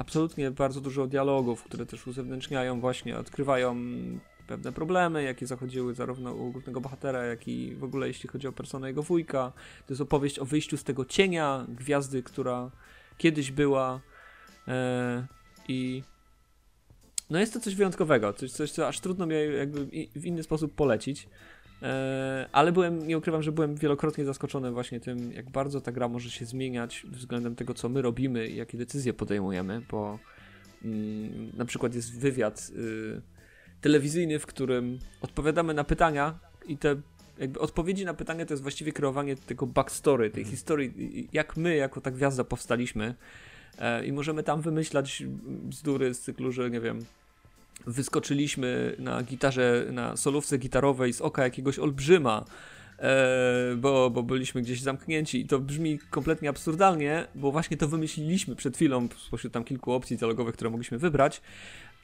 absolutnie bardzo dużo dialogów, które też uzewnętrzniają właśnie, odkrywają pewne problemy, jakie zachodziły zarówno u głównego bohatera, jak i w ogóle jeśli chodzi o personę jego wujka. To jest opowieść o wyjściu z tego cienia gwiazdy, która kiedyś była e, i no jest to coś wyjątkowego, coś, coś co aż trudno mi jakby w inny sposób polecić. E, ale byłem, nie ukrywam, że byłem wielokrotnie zaskoczony właśnie tym, jak bardzo ta gra może się zmieniać względem tego, co my robimy i jakie decyzje podejmujemy, bo mm, na przykład jest wywiad y, telewizyjny, w którym odpowiadamy na pytania i te jakby odpowiedzi na pytania to jest właściwie kreowanie tego backstory, tej mhm. historii, jak my jako ta gwiazda powstaliśmy e, i możemy tam wymyślać bzdury z cyklu, że nie wiem, wyskoczyliśmy na gitarze, na solówce gitarowej z oka jakiegoś olbrzyma, e, bo, bo byliśmy gdzieś zamknięci. I to brzmi kompletnie absurdalnie, bo właśnie to wymyśliliśmy przed chwilą spośród tam kilku opcji dialogowych, które mogliśmy wybrać,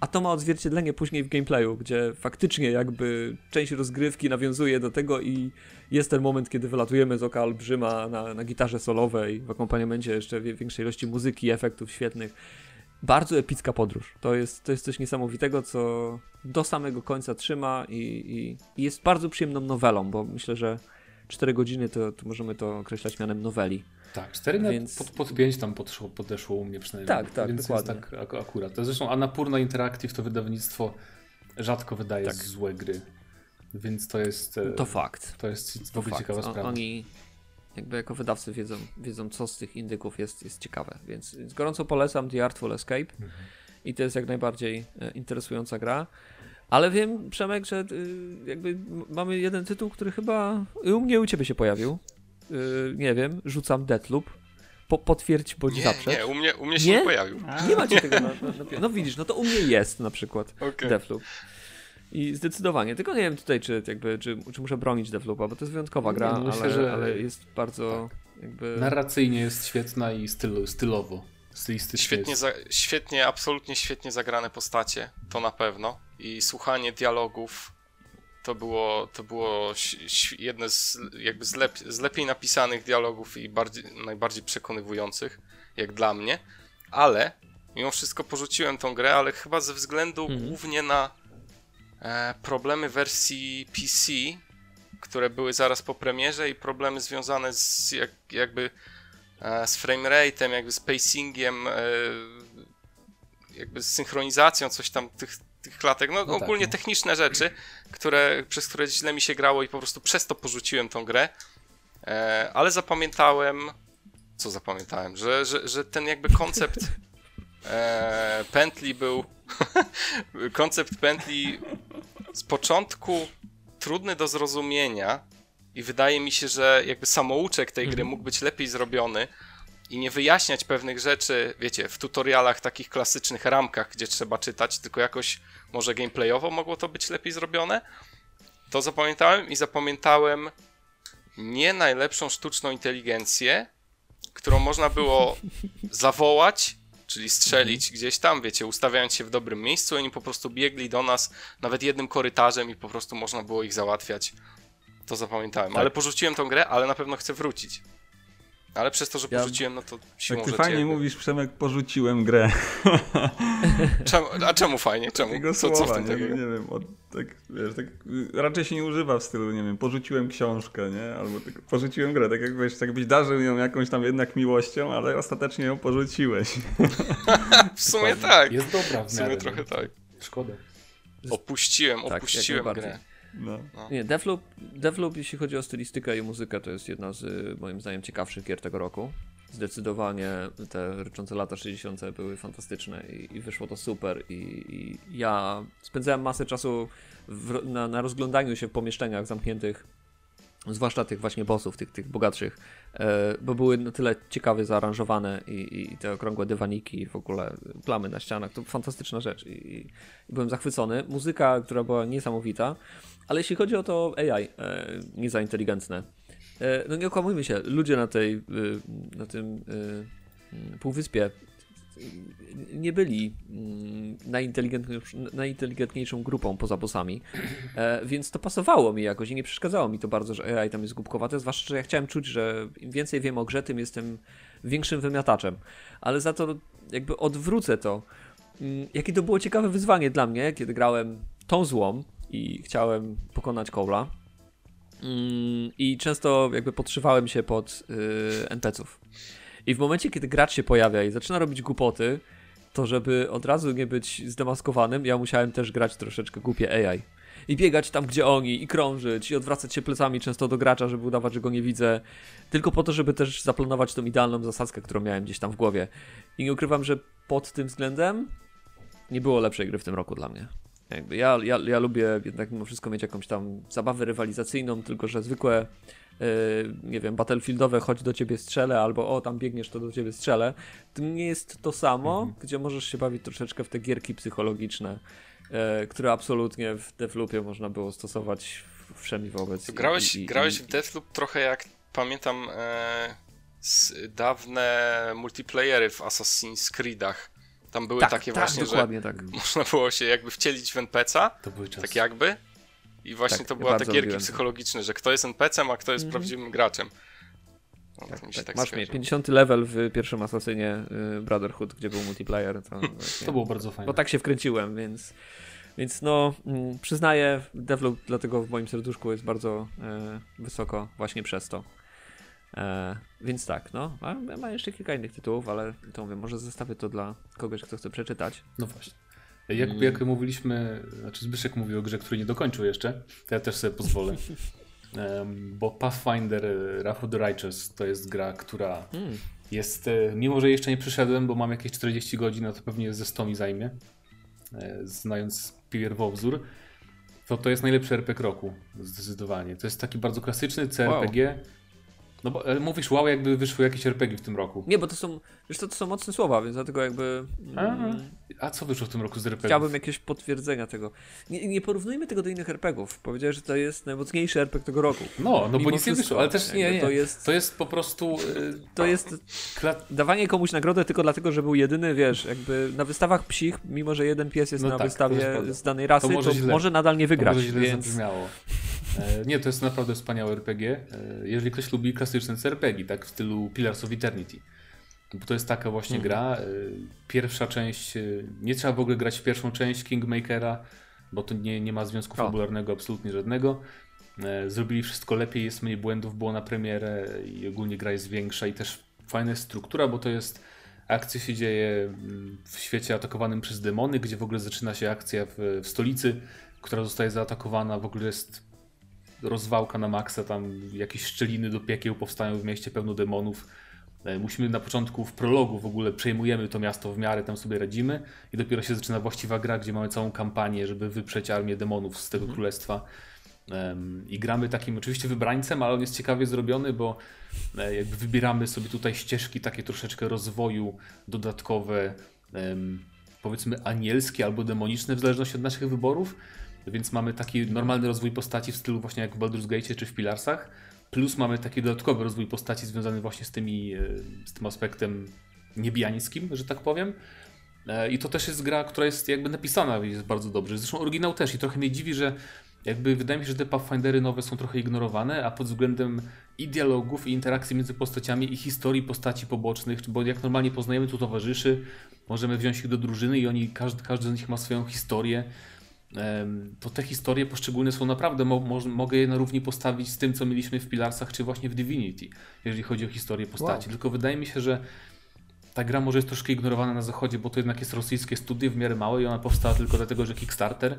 a to ma odzwierciedlenie później w gameplayu, gdzie faktycznie jakby część rozgrywki nawiązuje do tego i jest ten moment, kiedy wylatujemy z oka olbrzyma na, na gitarze solowej w akompaniamencie jeszcze większej ilości muzyki, efektów świetnych bardzo epicka podróż. To jest, to jest coś niesamowitego, co do samego końca trzyma i, i, i jest bardzo przyjemną nowelą, bo myślę, że 4 godziny to, to możemy to określać mianem noweli. Tak, 4 Więc... pod, pod 5 tam podeszło, podeszło u mnie przynajmniej. Tak, tak, Więc dokładnie. Jest tak akurat. To zresztą Annapurna Interactive to wydawnictwo rzadko wydaje tak. złe gry. Więc to jest. To fakt. To jest w ogóle ciekawa sprawa. Oni, jakby jako wydawcy wiedzą, wiedzą co z tych indyków jest, jest ciekawe. Więc, więc gorąco polecam The Artful Escape mhm. i to jest jak najbardziej e, interesująca gra. Ale wiem, Przemek, że y, jakby mamy jeden tytuł, który chyba u mnie u ciebie się pojawił. Y, nie wiem, rzucam Deathloop. Po, potwierdź bądź nie, zaprzecz. Nie, u mnie, u mnie się nie, nie pojawił. Nie macie tego na, na, na, No widzisz, no to u mnie jest na przykład okay. Deathloop. I zdecydowanie, tylko nie wiem tutaj, czy, jakby, czy, czy muszę bronić Deathloopa, bo to jest wyjątkowa gra, Myślę, ale, że ale jest bardzo tak. jakby... Narracyjnie jest świetna i styl, stylowo, stylistycznie. Świetnie, za, świetnie, absolutnie świetnie zagrane postacie, to na pewno. I słuchanie dialogów to było, to było jedne z, jakby z, lep, z lepiej napisanych dialogów i bardziej, najbardziej przekonywujących, jak dla mnie. Ale mimo wszystko porzuciłem tą grę, ale chyba ze względu mhm. głównie na problemy wersji PC, które były zaraz po premierze i problemy związane z jak, jakby e, z framerate'em, jakby z pacingiem, e, jakby z synchronizacją, coś tam tych, tych klatek, no, no tak, ogólnie tak, techniczne rzeczy, które, przez które źle mi się grało i po prostu przez to porzuciłem tą grę, ale zapamiętałem, co zapamiętałem, że, że, że ten jakby koncept pętli był koncept pętli z początku trudny do zrozumienia i wydaje mi się, że jakby samouczek tej gry mhm. mógł być lepiej zrobiony i nie wyjaśniać pewnych rzeczy, wiecie, w tutorialach takich klasycznych ramkach, gdzie trzeba czytać, tylko jakoś może gameplayowo mogło to być lepiej zrobione. To zapamiętałem i zapamiętałem nie najlepszą sztuczną inteligencję, którą można było zawołać czyli strzelić mhm. gdzieś tam, wiecie, ustawiając się w dobrym miejscu, oni po prostu biegli do nas nawet jednym korytarzem i po prostu można było ich załatwiać. To zapamiętałem. Tak. Ale porzuciłem tą grę, ale na pewno chcę wrócić. Ale przez to, że ja... porzuciłem, no to siłą Jak ty fajnie jakby... mówisz, Przemek, porzuciłem grę. Czemu, a czemu fajnie? Czemu? Tego co, słowa, co w tym nie, takiego? nie wiem, od, tak, wiesz, tak, raczej się nie używa w stylu, nie wiem, porzuciłem książkę, nie? Albo tak, porzuciłem grę, tak jak wiesz, tak byś darzył ją jakąś tam jednak miłością, ale ostatecznie ją porzuciłeś. w sumie tak. Jest dobra w, w sumie trochę tak. Szkoda. Opuściłem, tak, opuściłem grę. No. No. Nie, Devloop, Devloop, jeśli chodzi o stylistykę i muzykę, to jest jedna z moim zdaniem ciekawszych gier tego roku. Zdecydowanie te ryczące lata 60. były fantastyczne i, i wyszło to super. I, I, ja spędzałem masę czasu w, na, na rozglądaniu się w pomieszczeniach zamkniętych zwłaszcza tych właśnie bossów, tych, tych bogatszych, bo były na tyle ciekawie zaaranżowane i, i te okrągłe dywaniki, w ogóle plamy na ścianach, to fantastyczna rzecz i, i, byłem zachwycony. Muzyka, która była niesamowita, ale jeśli chodzi o to AI, e, nie za inteligentne, e, no nie okłamujmy się, ludzie na tej, na tym półwyspie nie byli mm, najinteligentniejszą grupą poza bossami, e, więc to pasowało mi jakoś i nie przeszkadzało mi to bardzo, że AI tam jest głupkowate, zwłaszcza, że ja chciałem czuć, że im więcej wiem o grze, tym jestem większym wymiataczem, ale za to jakby odwrócę to. Mm, jakie to było ciekawe wyzwanie dla mnie, kiedy grałem tą złą, i chciałem pokonać Cole'a. Mm, I często jakby podszywałem się pod yy, NPC-ów. I w momencie, kiedy gracz się pojawia i zaczyna robić głupoty, to żeby od razu nie być zdemaskowanym, ja musiałem też grać troszeczkę głupie AI. I biegać tam, gdzie oni, i krążyć, i odwracać się plecami często do gracza, żeby udawać, że go nie widzę. Tylko po to, żeby też zaplanować tą idealną zasadzkę, którą miałem gdzieś tam w głowie. I nie ukrywam, że pod tym względem nie było lepszej gry w tym roku dla mnie. Jakby ja, ja, ja lubię jednak mimo wszystko mieć jakąś tam zabawę rywalizacyjną, tylko że zwykłe nie wiem, battlefieldowe, chodź do ciebie strzelę, albo o, tam biegniesz, to do ciebie strzelę. To nie jest to samo, mhm. gdzie możesz się bawić troszeczkę w te gierki psychologiczne, yy, które absolutnie w Deathloopie można było stosować wszemi wobec. grałeś, i, i, grałeś w Deathloop trochę jak, pamiętam, e, dawne multiplayery w Assassin's Creedach. Tam były tak, takie tak, właśnie, że tak. można było się jakby wcielić w NPC'a, tak jakby, i właśnie tak, to była ja te gierki psychologiczne, że kto jest NPC-em, a kto jest mm -hmm. prawdziwym graczem. No, tak, tak, tak masz mnie, 50 level w pierwszym Asasynie y, Brotherhood, gdzie był multiplayer. To, właśnie, to było bardzo fajne. Bo tak się wkręciłem, więc, więc no, mm, przyznaję, Devloop dlatego w moim serduszku jest bardzo y, wysoko właśnie przez to. E, więc tak, no. Ma, ma jeszcze kilka innych tytułów, ale to mówię, może zostawię to dla kogoś, kto chce przeczytać. No właśnie. Jak, mm. jak mówiliśmy, znaczy Zbyszek mówił o grze, której nie dokończył jeszcze, to ja też sobie pozwolę. um, bo Pathfinder e, Wrath of the Righteous to jest gra, która mm. jest, e, mimo że jeszcze nie przyszedłem, bo mam jakieś 40 godzin, no to pewnie ze 100 mi zajmie, e, znając pierwowzór, to to jest najlepszy RPG roku, zdecydowanie. To jest taki bardzo klasyczny CRPG, wow no bo mówisz wow, jakby wyszły jakieś RPG w tym roku. Nie, bo to są, wiesz to, to są mocne słowa, więc dlatego jakby... Mm, a, a, co wyszło w tym roku z RPG? Chciałbym jakieś potwierdzenia tego. Nie, nie porównujmy tego do innych RPGów. Powiedziałeś, że to jest najmocniejszy RPG tego roku. No, no bo nic nie wyszło, ale też nie, nie. To jest, to jest po prostu... Yy, to jest dawanie komuś nagrodę tylko dlatego, że był jedyny, wiesz, jakby na wystawach psich, mimo że jeden pies jest no na tak, wystawie z danej rasy, to może, to może nadal nie wygrać. To może źle więc... zabrzmiało. E, nie, to jest naprawdę wspaniałe RPG. E, jeżeli ktoś lubi klasyczne CRPG, tak w stylu Pillars of Eternity. Bo to jest taka właśnie mhm. gra. E, pierwsza część, nie trzeba w ogóle grać w pierwszą część Kingmakera, bo to nie, nie ma związku fabularnego absolutnie żadnego. Zrobili wszystko lepiej, jest mniej błędów, było na premierę i ogólnie gra jest większa i też fajna jest struktura, bo to jest akcja się dzieje mm, w świecie atakowanym przez demony, gdzie w ogóle zaczyna się akcja w, w stolicy, która zostaje zaatakowana, w ogóle jest rozwałka na maksa, tam jakieś szczeliny do piekieł powstają w mieście, pełno demonów. E, musimy na początku w prologu w ogóle przejmujemy to miasto w miarę, tam sobie radzimy i dopiero się zaczyna właściwa gra, gdzie mamy całą kampanię, żeby wyprzeć armię demonów z tego mhm. królestwa. I gramy takim oczywiście wybrańcem, ale on jest ciekawie zrobiony, bo e, jakby wybieramy sobie tutaj ścieżki takie troszeczkę rozwoju dodatkowe, powiedzmy anielskie albo demoniczne w zależności od naszych wyborów. Więc mamy taki normalny rozwój postaci w stylu właśnie jak w Baldur's Gate czy w Pilarsach, plus mamy taki dodatkowy rozwój postaci związany właśnie z, tymi, e, z tym aspektem niebiańskim, że tak powiem. E, I to też jest gra, która jest jakby napisana jest bardzo dobrze. Zresztą oryginał też i trochę mnie dziwi, że jakby wydaje mi się, że te Pathfindery nowe są trochę ignorowane, a pod względem i dialogów, i interakcji między postaciami, i historii postaci pobocznych, bo jak normalnie poznajemy tu towarzyszy, możemy wziąć ich do drużyny i oni, każdy, każdy z nich ma swoją historię to te historie poszczególne są naprawdę, mo mogę je na równi postawić z tym, co mieliśmy w Pilarsach, czy właśnie w Divinity, jeżeli chodzi o historię postaci. Wow. Tylko wydaje mi się, że ta gra może jest troszkę ignorowana na zachodzie, bo to jednak jest rosyjskie studio w miarę małe i ona powstała tylko dlatego, że Kickstarter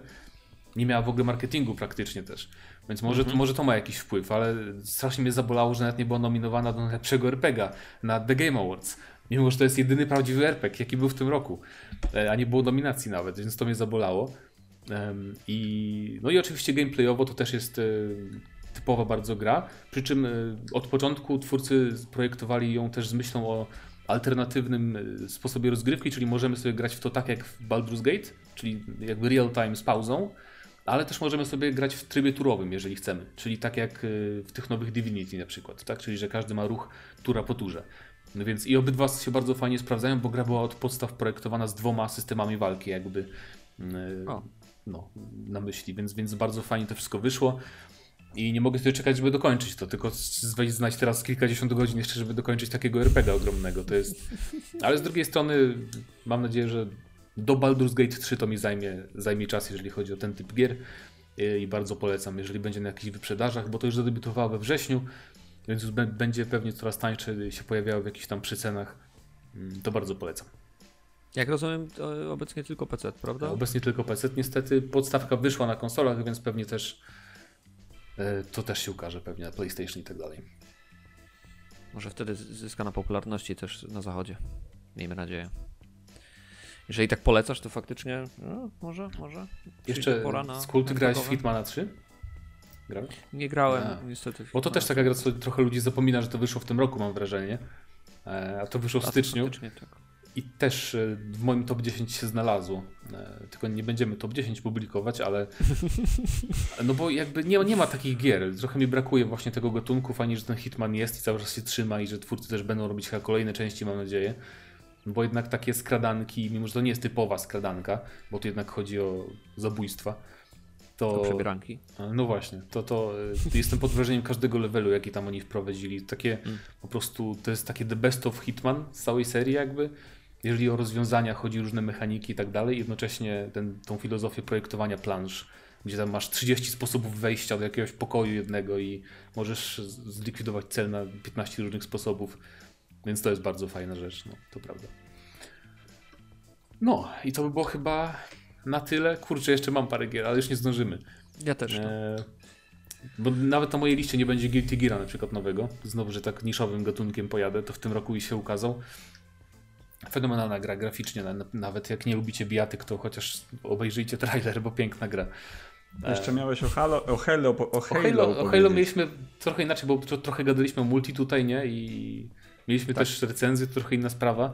nie miała w ogóle marketingu praktycznie też. Więc może, to, mhm. może to ma jakiś wpływ, ale strasznie mnie zabolało, że nawet nie była nominowana do najlepszego RPGa na The Game Awards. Mimo, że to jest jedyny prawdziwy RPG, jaki był w tym roku. E, a nie było nominacji nawet, więc to mnie zabolało. I, no i oczywiście gameplayowo to też jest e, typowa bardzo gra, przy czym e, od początku twórcy projektowali ją też z myślą o alternatywnym e, sposobie rozgrywki, czyli możemy sobie grać w to tak jak w Baldur's Gate, czyli jakby real time z pauzą, ale też możemy sobie grać w trybie turowym, jeżeli chcemy, czyli tak jak w tych nowych Divinity na przykład, tak? czyli że każdy ma ruch tura po turze. No więc i obydwa się bardzo fajnie sprawdzają, bo gra była od podstaw projektowana z dwoma systemami walki, jakby o no, na myśli, więc, więc bardzo fajnie to wszystko wyszło. I nie mogę sobie czekać, żeby dokończyć to, tylko znać teraz kilkadziesiąt godzin jeszcze, żeby dokończyć takiego RPG ogromnego. To jest. Ale z drugiej strony mam nadzieję, że do Baldur's Gate 3 to mi zajmie, zajmie czas, jeżeli chodzi o ten typ gier. i bardzo polecam, jeżeli będzie na jakichś wyprzedażach, bo to już zadebiutowało we wrześniu, więc już będzie pewnie coraz tańsze się pojawiało w jakichś tam przycenach. Mm, to bardzo polecam. Jak rozumiem, obecnie tylko PC, prawda? Obecnie tylko PC. Niestety podstawka wyszła na konsolach, więc pewnie też e, to też się ukaże pewnie na PlayStation i tak dalej. Może wtedy zyska na popularności też na zachodzie. Miejmy nadzieję. Jeżeli tak polecasz, to faktycznie no, może, może. Jeszcze pora na, Skull, ty grałeś w Hitmana 3? Grałeś? Nie grałem, A. niestety. Bo to też taka gra, co trochę ludzi zapomina, że to wyszło w tym roku, mam wrażenie. E, a to wyszło w styczniu. Tak. I też e, w moim top 10 się znalazło. E, tylko nie będziemy top 10 publikować, ale. No bo jakby nie, nie ma takich gier. Trochę mi brakuje właśnie tego gatunku. Fajnie, że ten Hitman jest i cały czas się trzyma i że twórcy też będą robić chyba kolejne części, mam nadzieję. Bo jednak takie skradanki, mimo że to nie jest typowa skradanka, bo tu jednak chodzi o zabójstwa. To, przebieranki. No właśnie, to, to e, jestem pod wrażeniem każdego levelu, jaki tam oni wprowadzili. Takie mm. po prostu, to jest takie the best of Hitman z całej serii jakby jeżeli o rozwiązania chodzi, różne mechaniki i tak dalej, jednocześnie ten, tą filozofię projektowania plansz, gdzie tam masz 30 sposobów wejścia do jakiegoś pokoju jednego i możesz zlikwidować cel na 15 różnych sposobów, więc to jest bardzo fajna rzecz, no to prawda. No i to by było chyba na tyle. Kurczę, jeszcze mam parę gier, ale już nie zdążymy. Ja też. No. E, bo nawet na mojej liście nie będzie Guilty Gear na przykład nowego. Znowu, że tak niszowym gatunkiem pojadę, to w tym roku i się ukazał. Fenomenalna gra graficznie, nawet jak nie lubicie bijatyk, to chociaż obejrzyjcie trailer, bo piękna gra. Jeszcze miałeś o Halo, o Halo, o Halo, o Halo, o Halo mieliśmy trochę inaczej, bo trochę gadaliśmy o multi tutaj, nie? I mieliśmy tak. też recenzję, to trochę inna sprawa.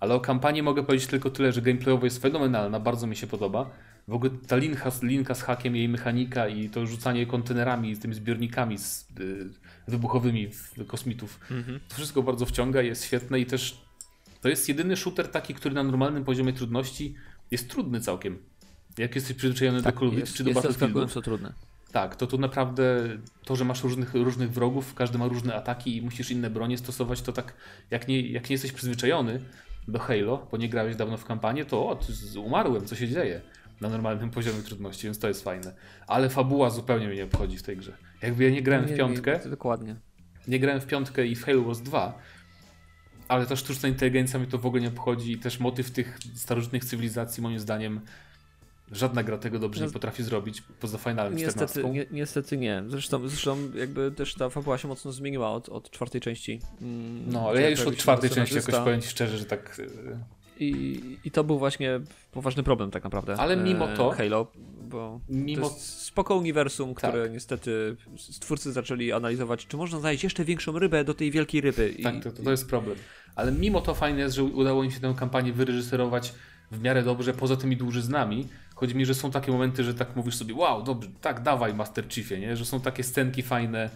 Ale o kampanii mogę powiedzieć tylko tyle, że gameplayowo jest fenomenalna, bardzo mi się podoba. W ogóle ta linka, linka z hakiem, jej mechanika i to rzucanie kontenerami z tymi zbiornikami z, y, wybuchowymi kosmitów, mhm. to wszystko bardzo wciąga, jest świetne i też to jest jedyny shooter taki, który na normalnym poziomie trudności jest trudny całkiem. Jak jesteś przyzwyczajony tak, do Call czy do Battlefieldu. to trudne. Tak, to tu naprawdę to, że masz różnych, różnych wrogów, każdy ma różne ataki i musisz inne bronie stosować, to tak jak nie, jak nie jesteś przyzwyczajony do Halo, bo nie grałeś dawno w kampanię, to o, umarłem, co się dzieje na normalnym poziomie trudności, więc to jest fajne. Ale fabuła zupełnie mnie nie obchodzi w tej grze. Jakby ja nie grałem nie, w piątkę. Nie, dokładnie. Nie grałem w piątkę i w Halo Wars 2, ale ta sztuczna inteligencja mnie to w ogóle nie obchodzi i też motyw tych starożytnych cywilizacji moim zdaniem żadna gra tego dobrze no, nie potrafi zrobić poza Final niestety, ni niestety nie. Zresztą, zresztą jakby też ta fabuła się mocno zmieniła od, od czwartej części. Mm, no, ale ja już od czwartej części jakoś powiem Ci szczerze, że tak... E, I, I to był właśnie poważny problem tak naprawdę. Ale mimo to... Halo, bo mimo... to jest spoko uniwersum, które tak. niestety twórcy zaczęli analizować, czy można znaleźć jeszcze większą rybę do tej wielkiej ryby. Tak, I... to, to jest problem. Ale mimo to fajne jest, że udało im się tę kampanię wyreżyserować w miarę dobrze, poza tymi dłużyznami. Chodzi mi, że są takie momenty, że tak mówisz sobie, wow, dobrze, tak, dawaj Master Chiefie, nie? Że są takie scenki fajne,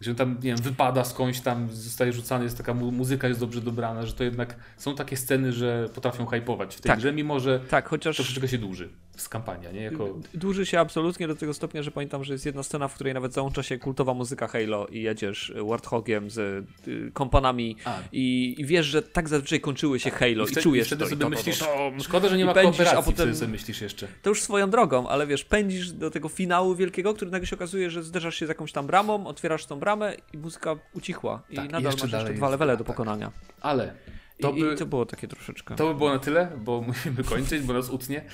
że tam, nie wiem, wypada skądś tam, zostaje rzucany, jest taka mu muzyka jest dobrze dobrana, że to jednak są takie sceny, że potrafią hypować w tej tak. grze, mimo że tak, chociaż... troszeczkę się dłuży z kampania, nie? Jako... Dłuży się absolutnie do tego stopnia, że pamiętam, że jest jedna scena, w której nawet załącza się kultowa muzyka Halo i jedziesz Warthogiem z y, kompanami i, i, wiesz, że tak zazwyczaj kończyły się tak. Halo i, wtedy, i czujesz i wtedy to. sobie to, myślisz, to, to, szkoda, że nie ma pędzisz, kooperacji, a potem sobie myślisz jeszcze. To już swoją drogą, ale wiesz, pędzisz do tego finału wielkiego, który nagle się okazuje, że zderzasz się z jakąś tam bramą, otwierasz tą bramę i muzyka ucichła i tak, nadal jeszcze masz jeszcze dwa levele do tak. pokonania. Ale to I, by, I to było takie troszeczkę. To by było na tyle, bo musimy kończyć, bo nas utnie.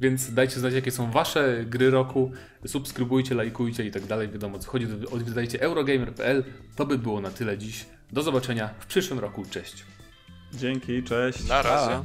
Więc dajcie znać, jakie są wasze gry roku. Subskrybujcie, lajkujcie i tak dalej. Wiadomo, co chodzi. Odwiedzajcie eurogamer.pl. To by było na tyle dziś. Do zobaczenia w przyszłym roku. Cześć. Dzięki, cześć. Na razie.